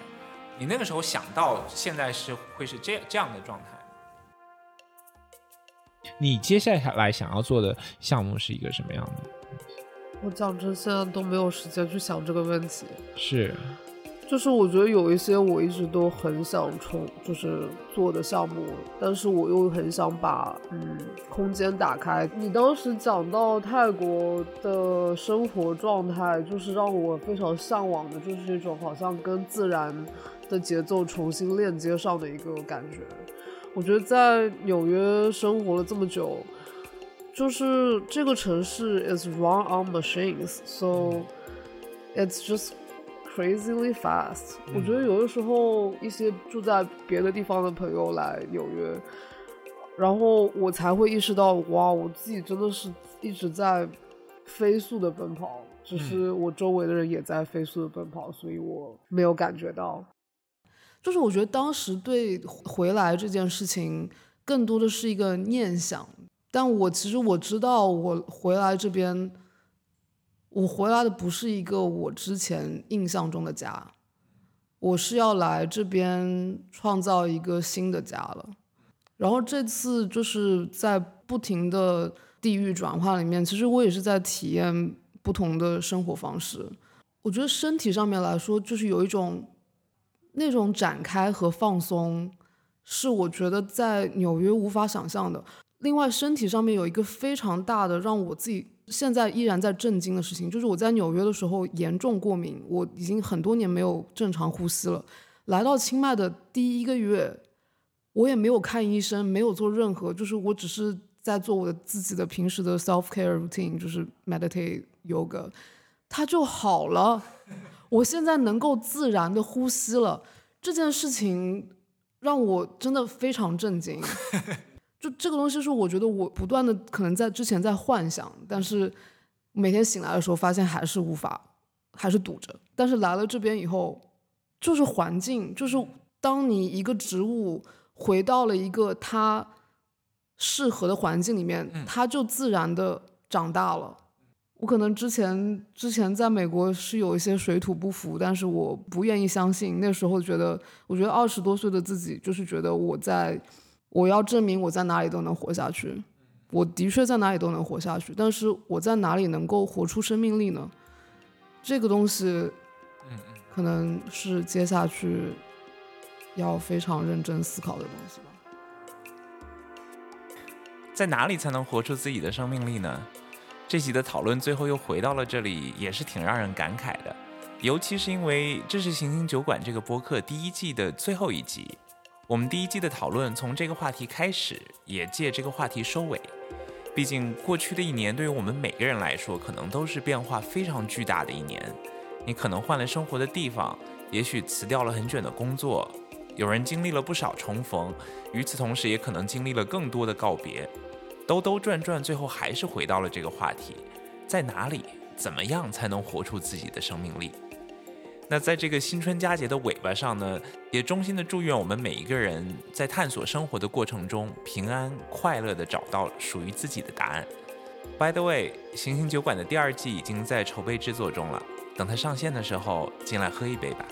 [SPEAKER 1] 你那个时候想到现在是会是这这样的状态？
[SPEAKER 3] 你接下来想要做的项目是一个什么样的？
[SPEAKER 8] 我讲真，现在都没有时间去想这个问题。
[SPEAKER 3] 是，
[SPEAKER 8] 就是我觉得有一些我一直都很想冲，就是做的项目，但是我又很想把嗯空间打开。你当时讲到泰国的生活状态，就是让我非常向往的，就是一种好像跟自然的节奏重新链接上的一个感觉。我觉得在纽约生活了这么久，就是这个城市 is run on machines，so it's just crazily fast。我觉得有的时候一些住在别的地方的朋友来纽约，然后我才会意识到，哇，我自己真的是一直在飞速的奔跑，只是我周围的人也在飞速的奔跑，所以我没有感觉到。就是我觉得当时对回来这件事情，更多的是一个念想。但我其实我知道，我回来这边，我回来的不是一个我之前印象中的家，我是要来这边创造一个新的家了。然后这次就是在不停的地域转换里面，其实我也是在体验不同的生活方式。我觉得身体上面来说，就是有一种那种展开和放松，是我觉得在纽约无法想象的。另外，身体上面有一个非常大的让我自己现在依然在震惊的事情，就是我在纽约的时候严重过敏，我已经很多年没有正常呼吸了。来到清迈的第一个月，我也没有看医生，没有做任何，就是我只是在做我的自己的平时的 self care routine，就是 meditate yoga，它就好了。我现在能够自然的呼吸了，这件事情让我真的非常震惊。就这个东西是我觉得我不断的可能在之前在幻想，但是每天醒来的时候发现还是无法，还是堵着。但是来了这边以后，就是环境，就是当你一个植物回到了一个它适合的环境里面，它就自然的长大了。我可能之前之前在美国是有一些水土不服，但是我不愿意相信。那时候觉得，我觉得二十多岁的自己就是觉得我在，我要证明我在哪里都能活下去。我的确在哪里都能活下去，但是我在哪里能够活出生命力呢？这个东西，
[SPEAKER 1] 嗯嗯，
[SPEAKER 8] 可能是接下去要非常认真思考的东西吧。
[SPEAKER 1] 在哪里才能活出自己的生命力呢？这集的讨论最后又回到了这里，也是挺让人感慨的。尤其是因为这是《行星酒馆》这个播客第一季的最后一集，我们第一季的讨论从这个话题开始，也借这个话题收尾。毕竟过去的一年对于我们每个人来说，可能都是变化非常巨大的一年。你可能换了生活的地方，也许辞掉了很卷的工作，有人经历了不少重逢，与此同时也可能经历了更多的告别。兜兜转转，最后还是回到了这个话题：在哪里，怎么样才能活出自己的生命力？那在这个新春佳节的尾巴上呢，也衷心的祝愿我们每一个人在探索生活的过程中，平安快乐的找到属于自己的答案。By the way，行星酒馆的第二季已经在筹备制作中了，等它上线的时候，进来喝一杯吧。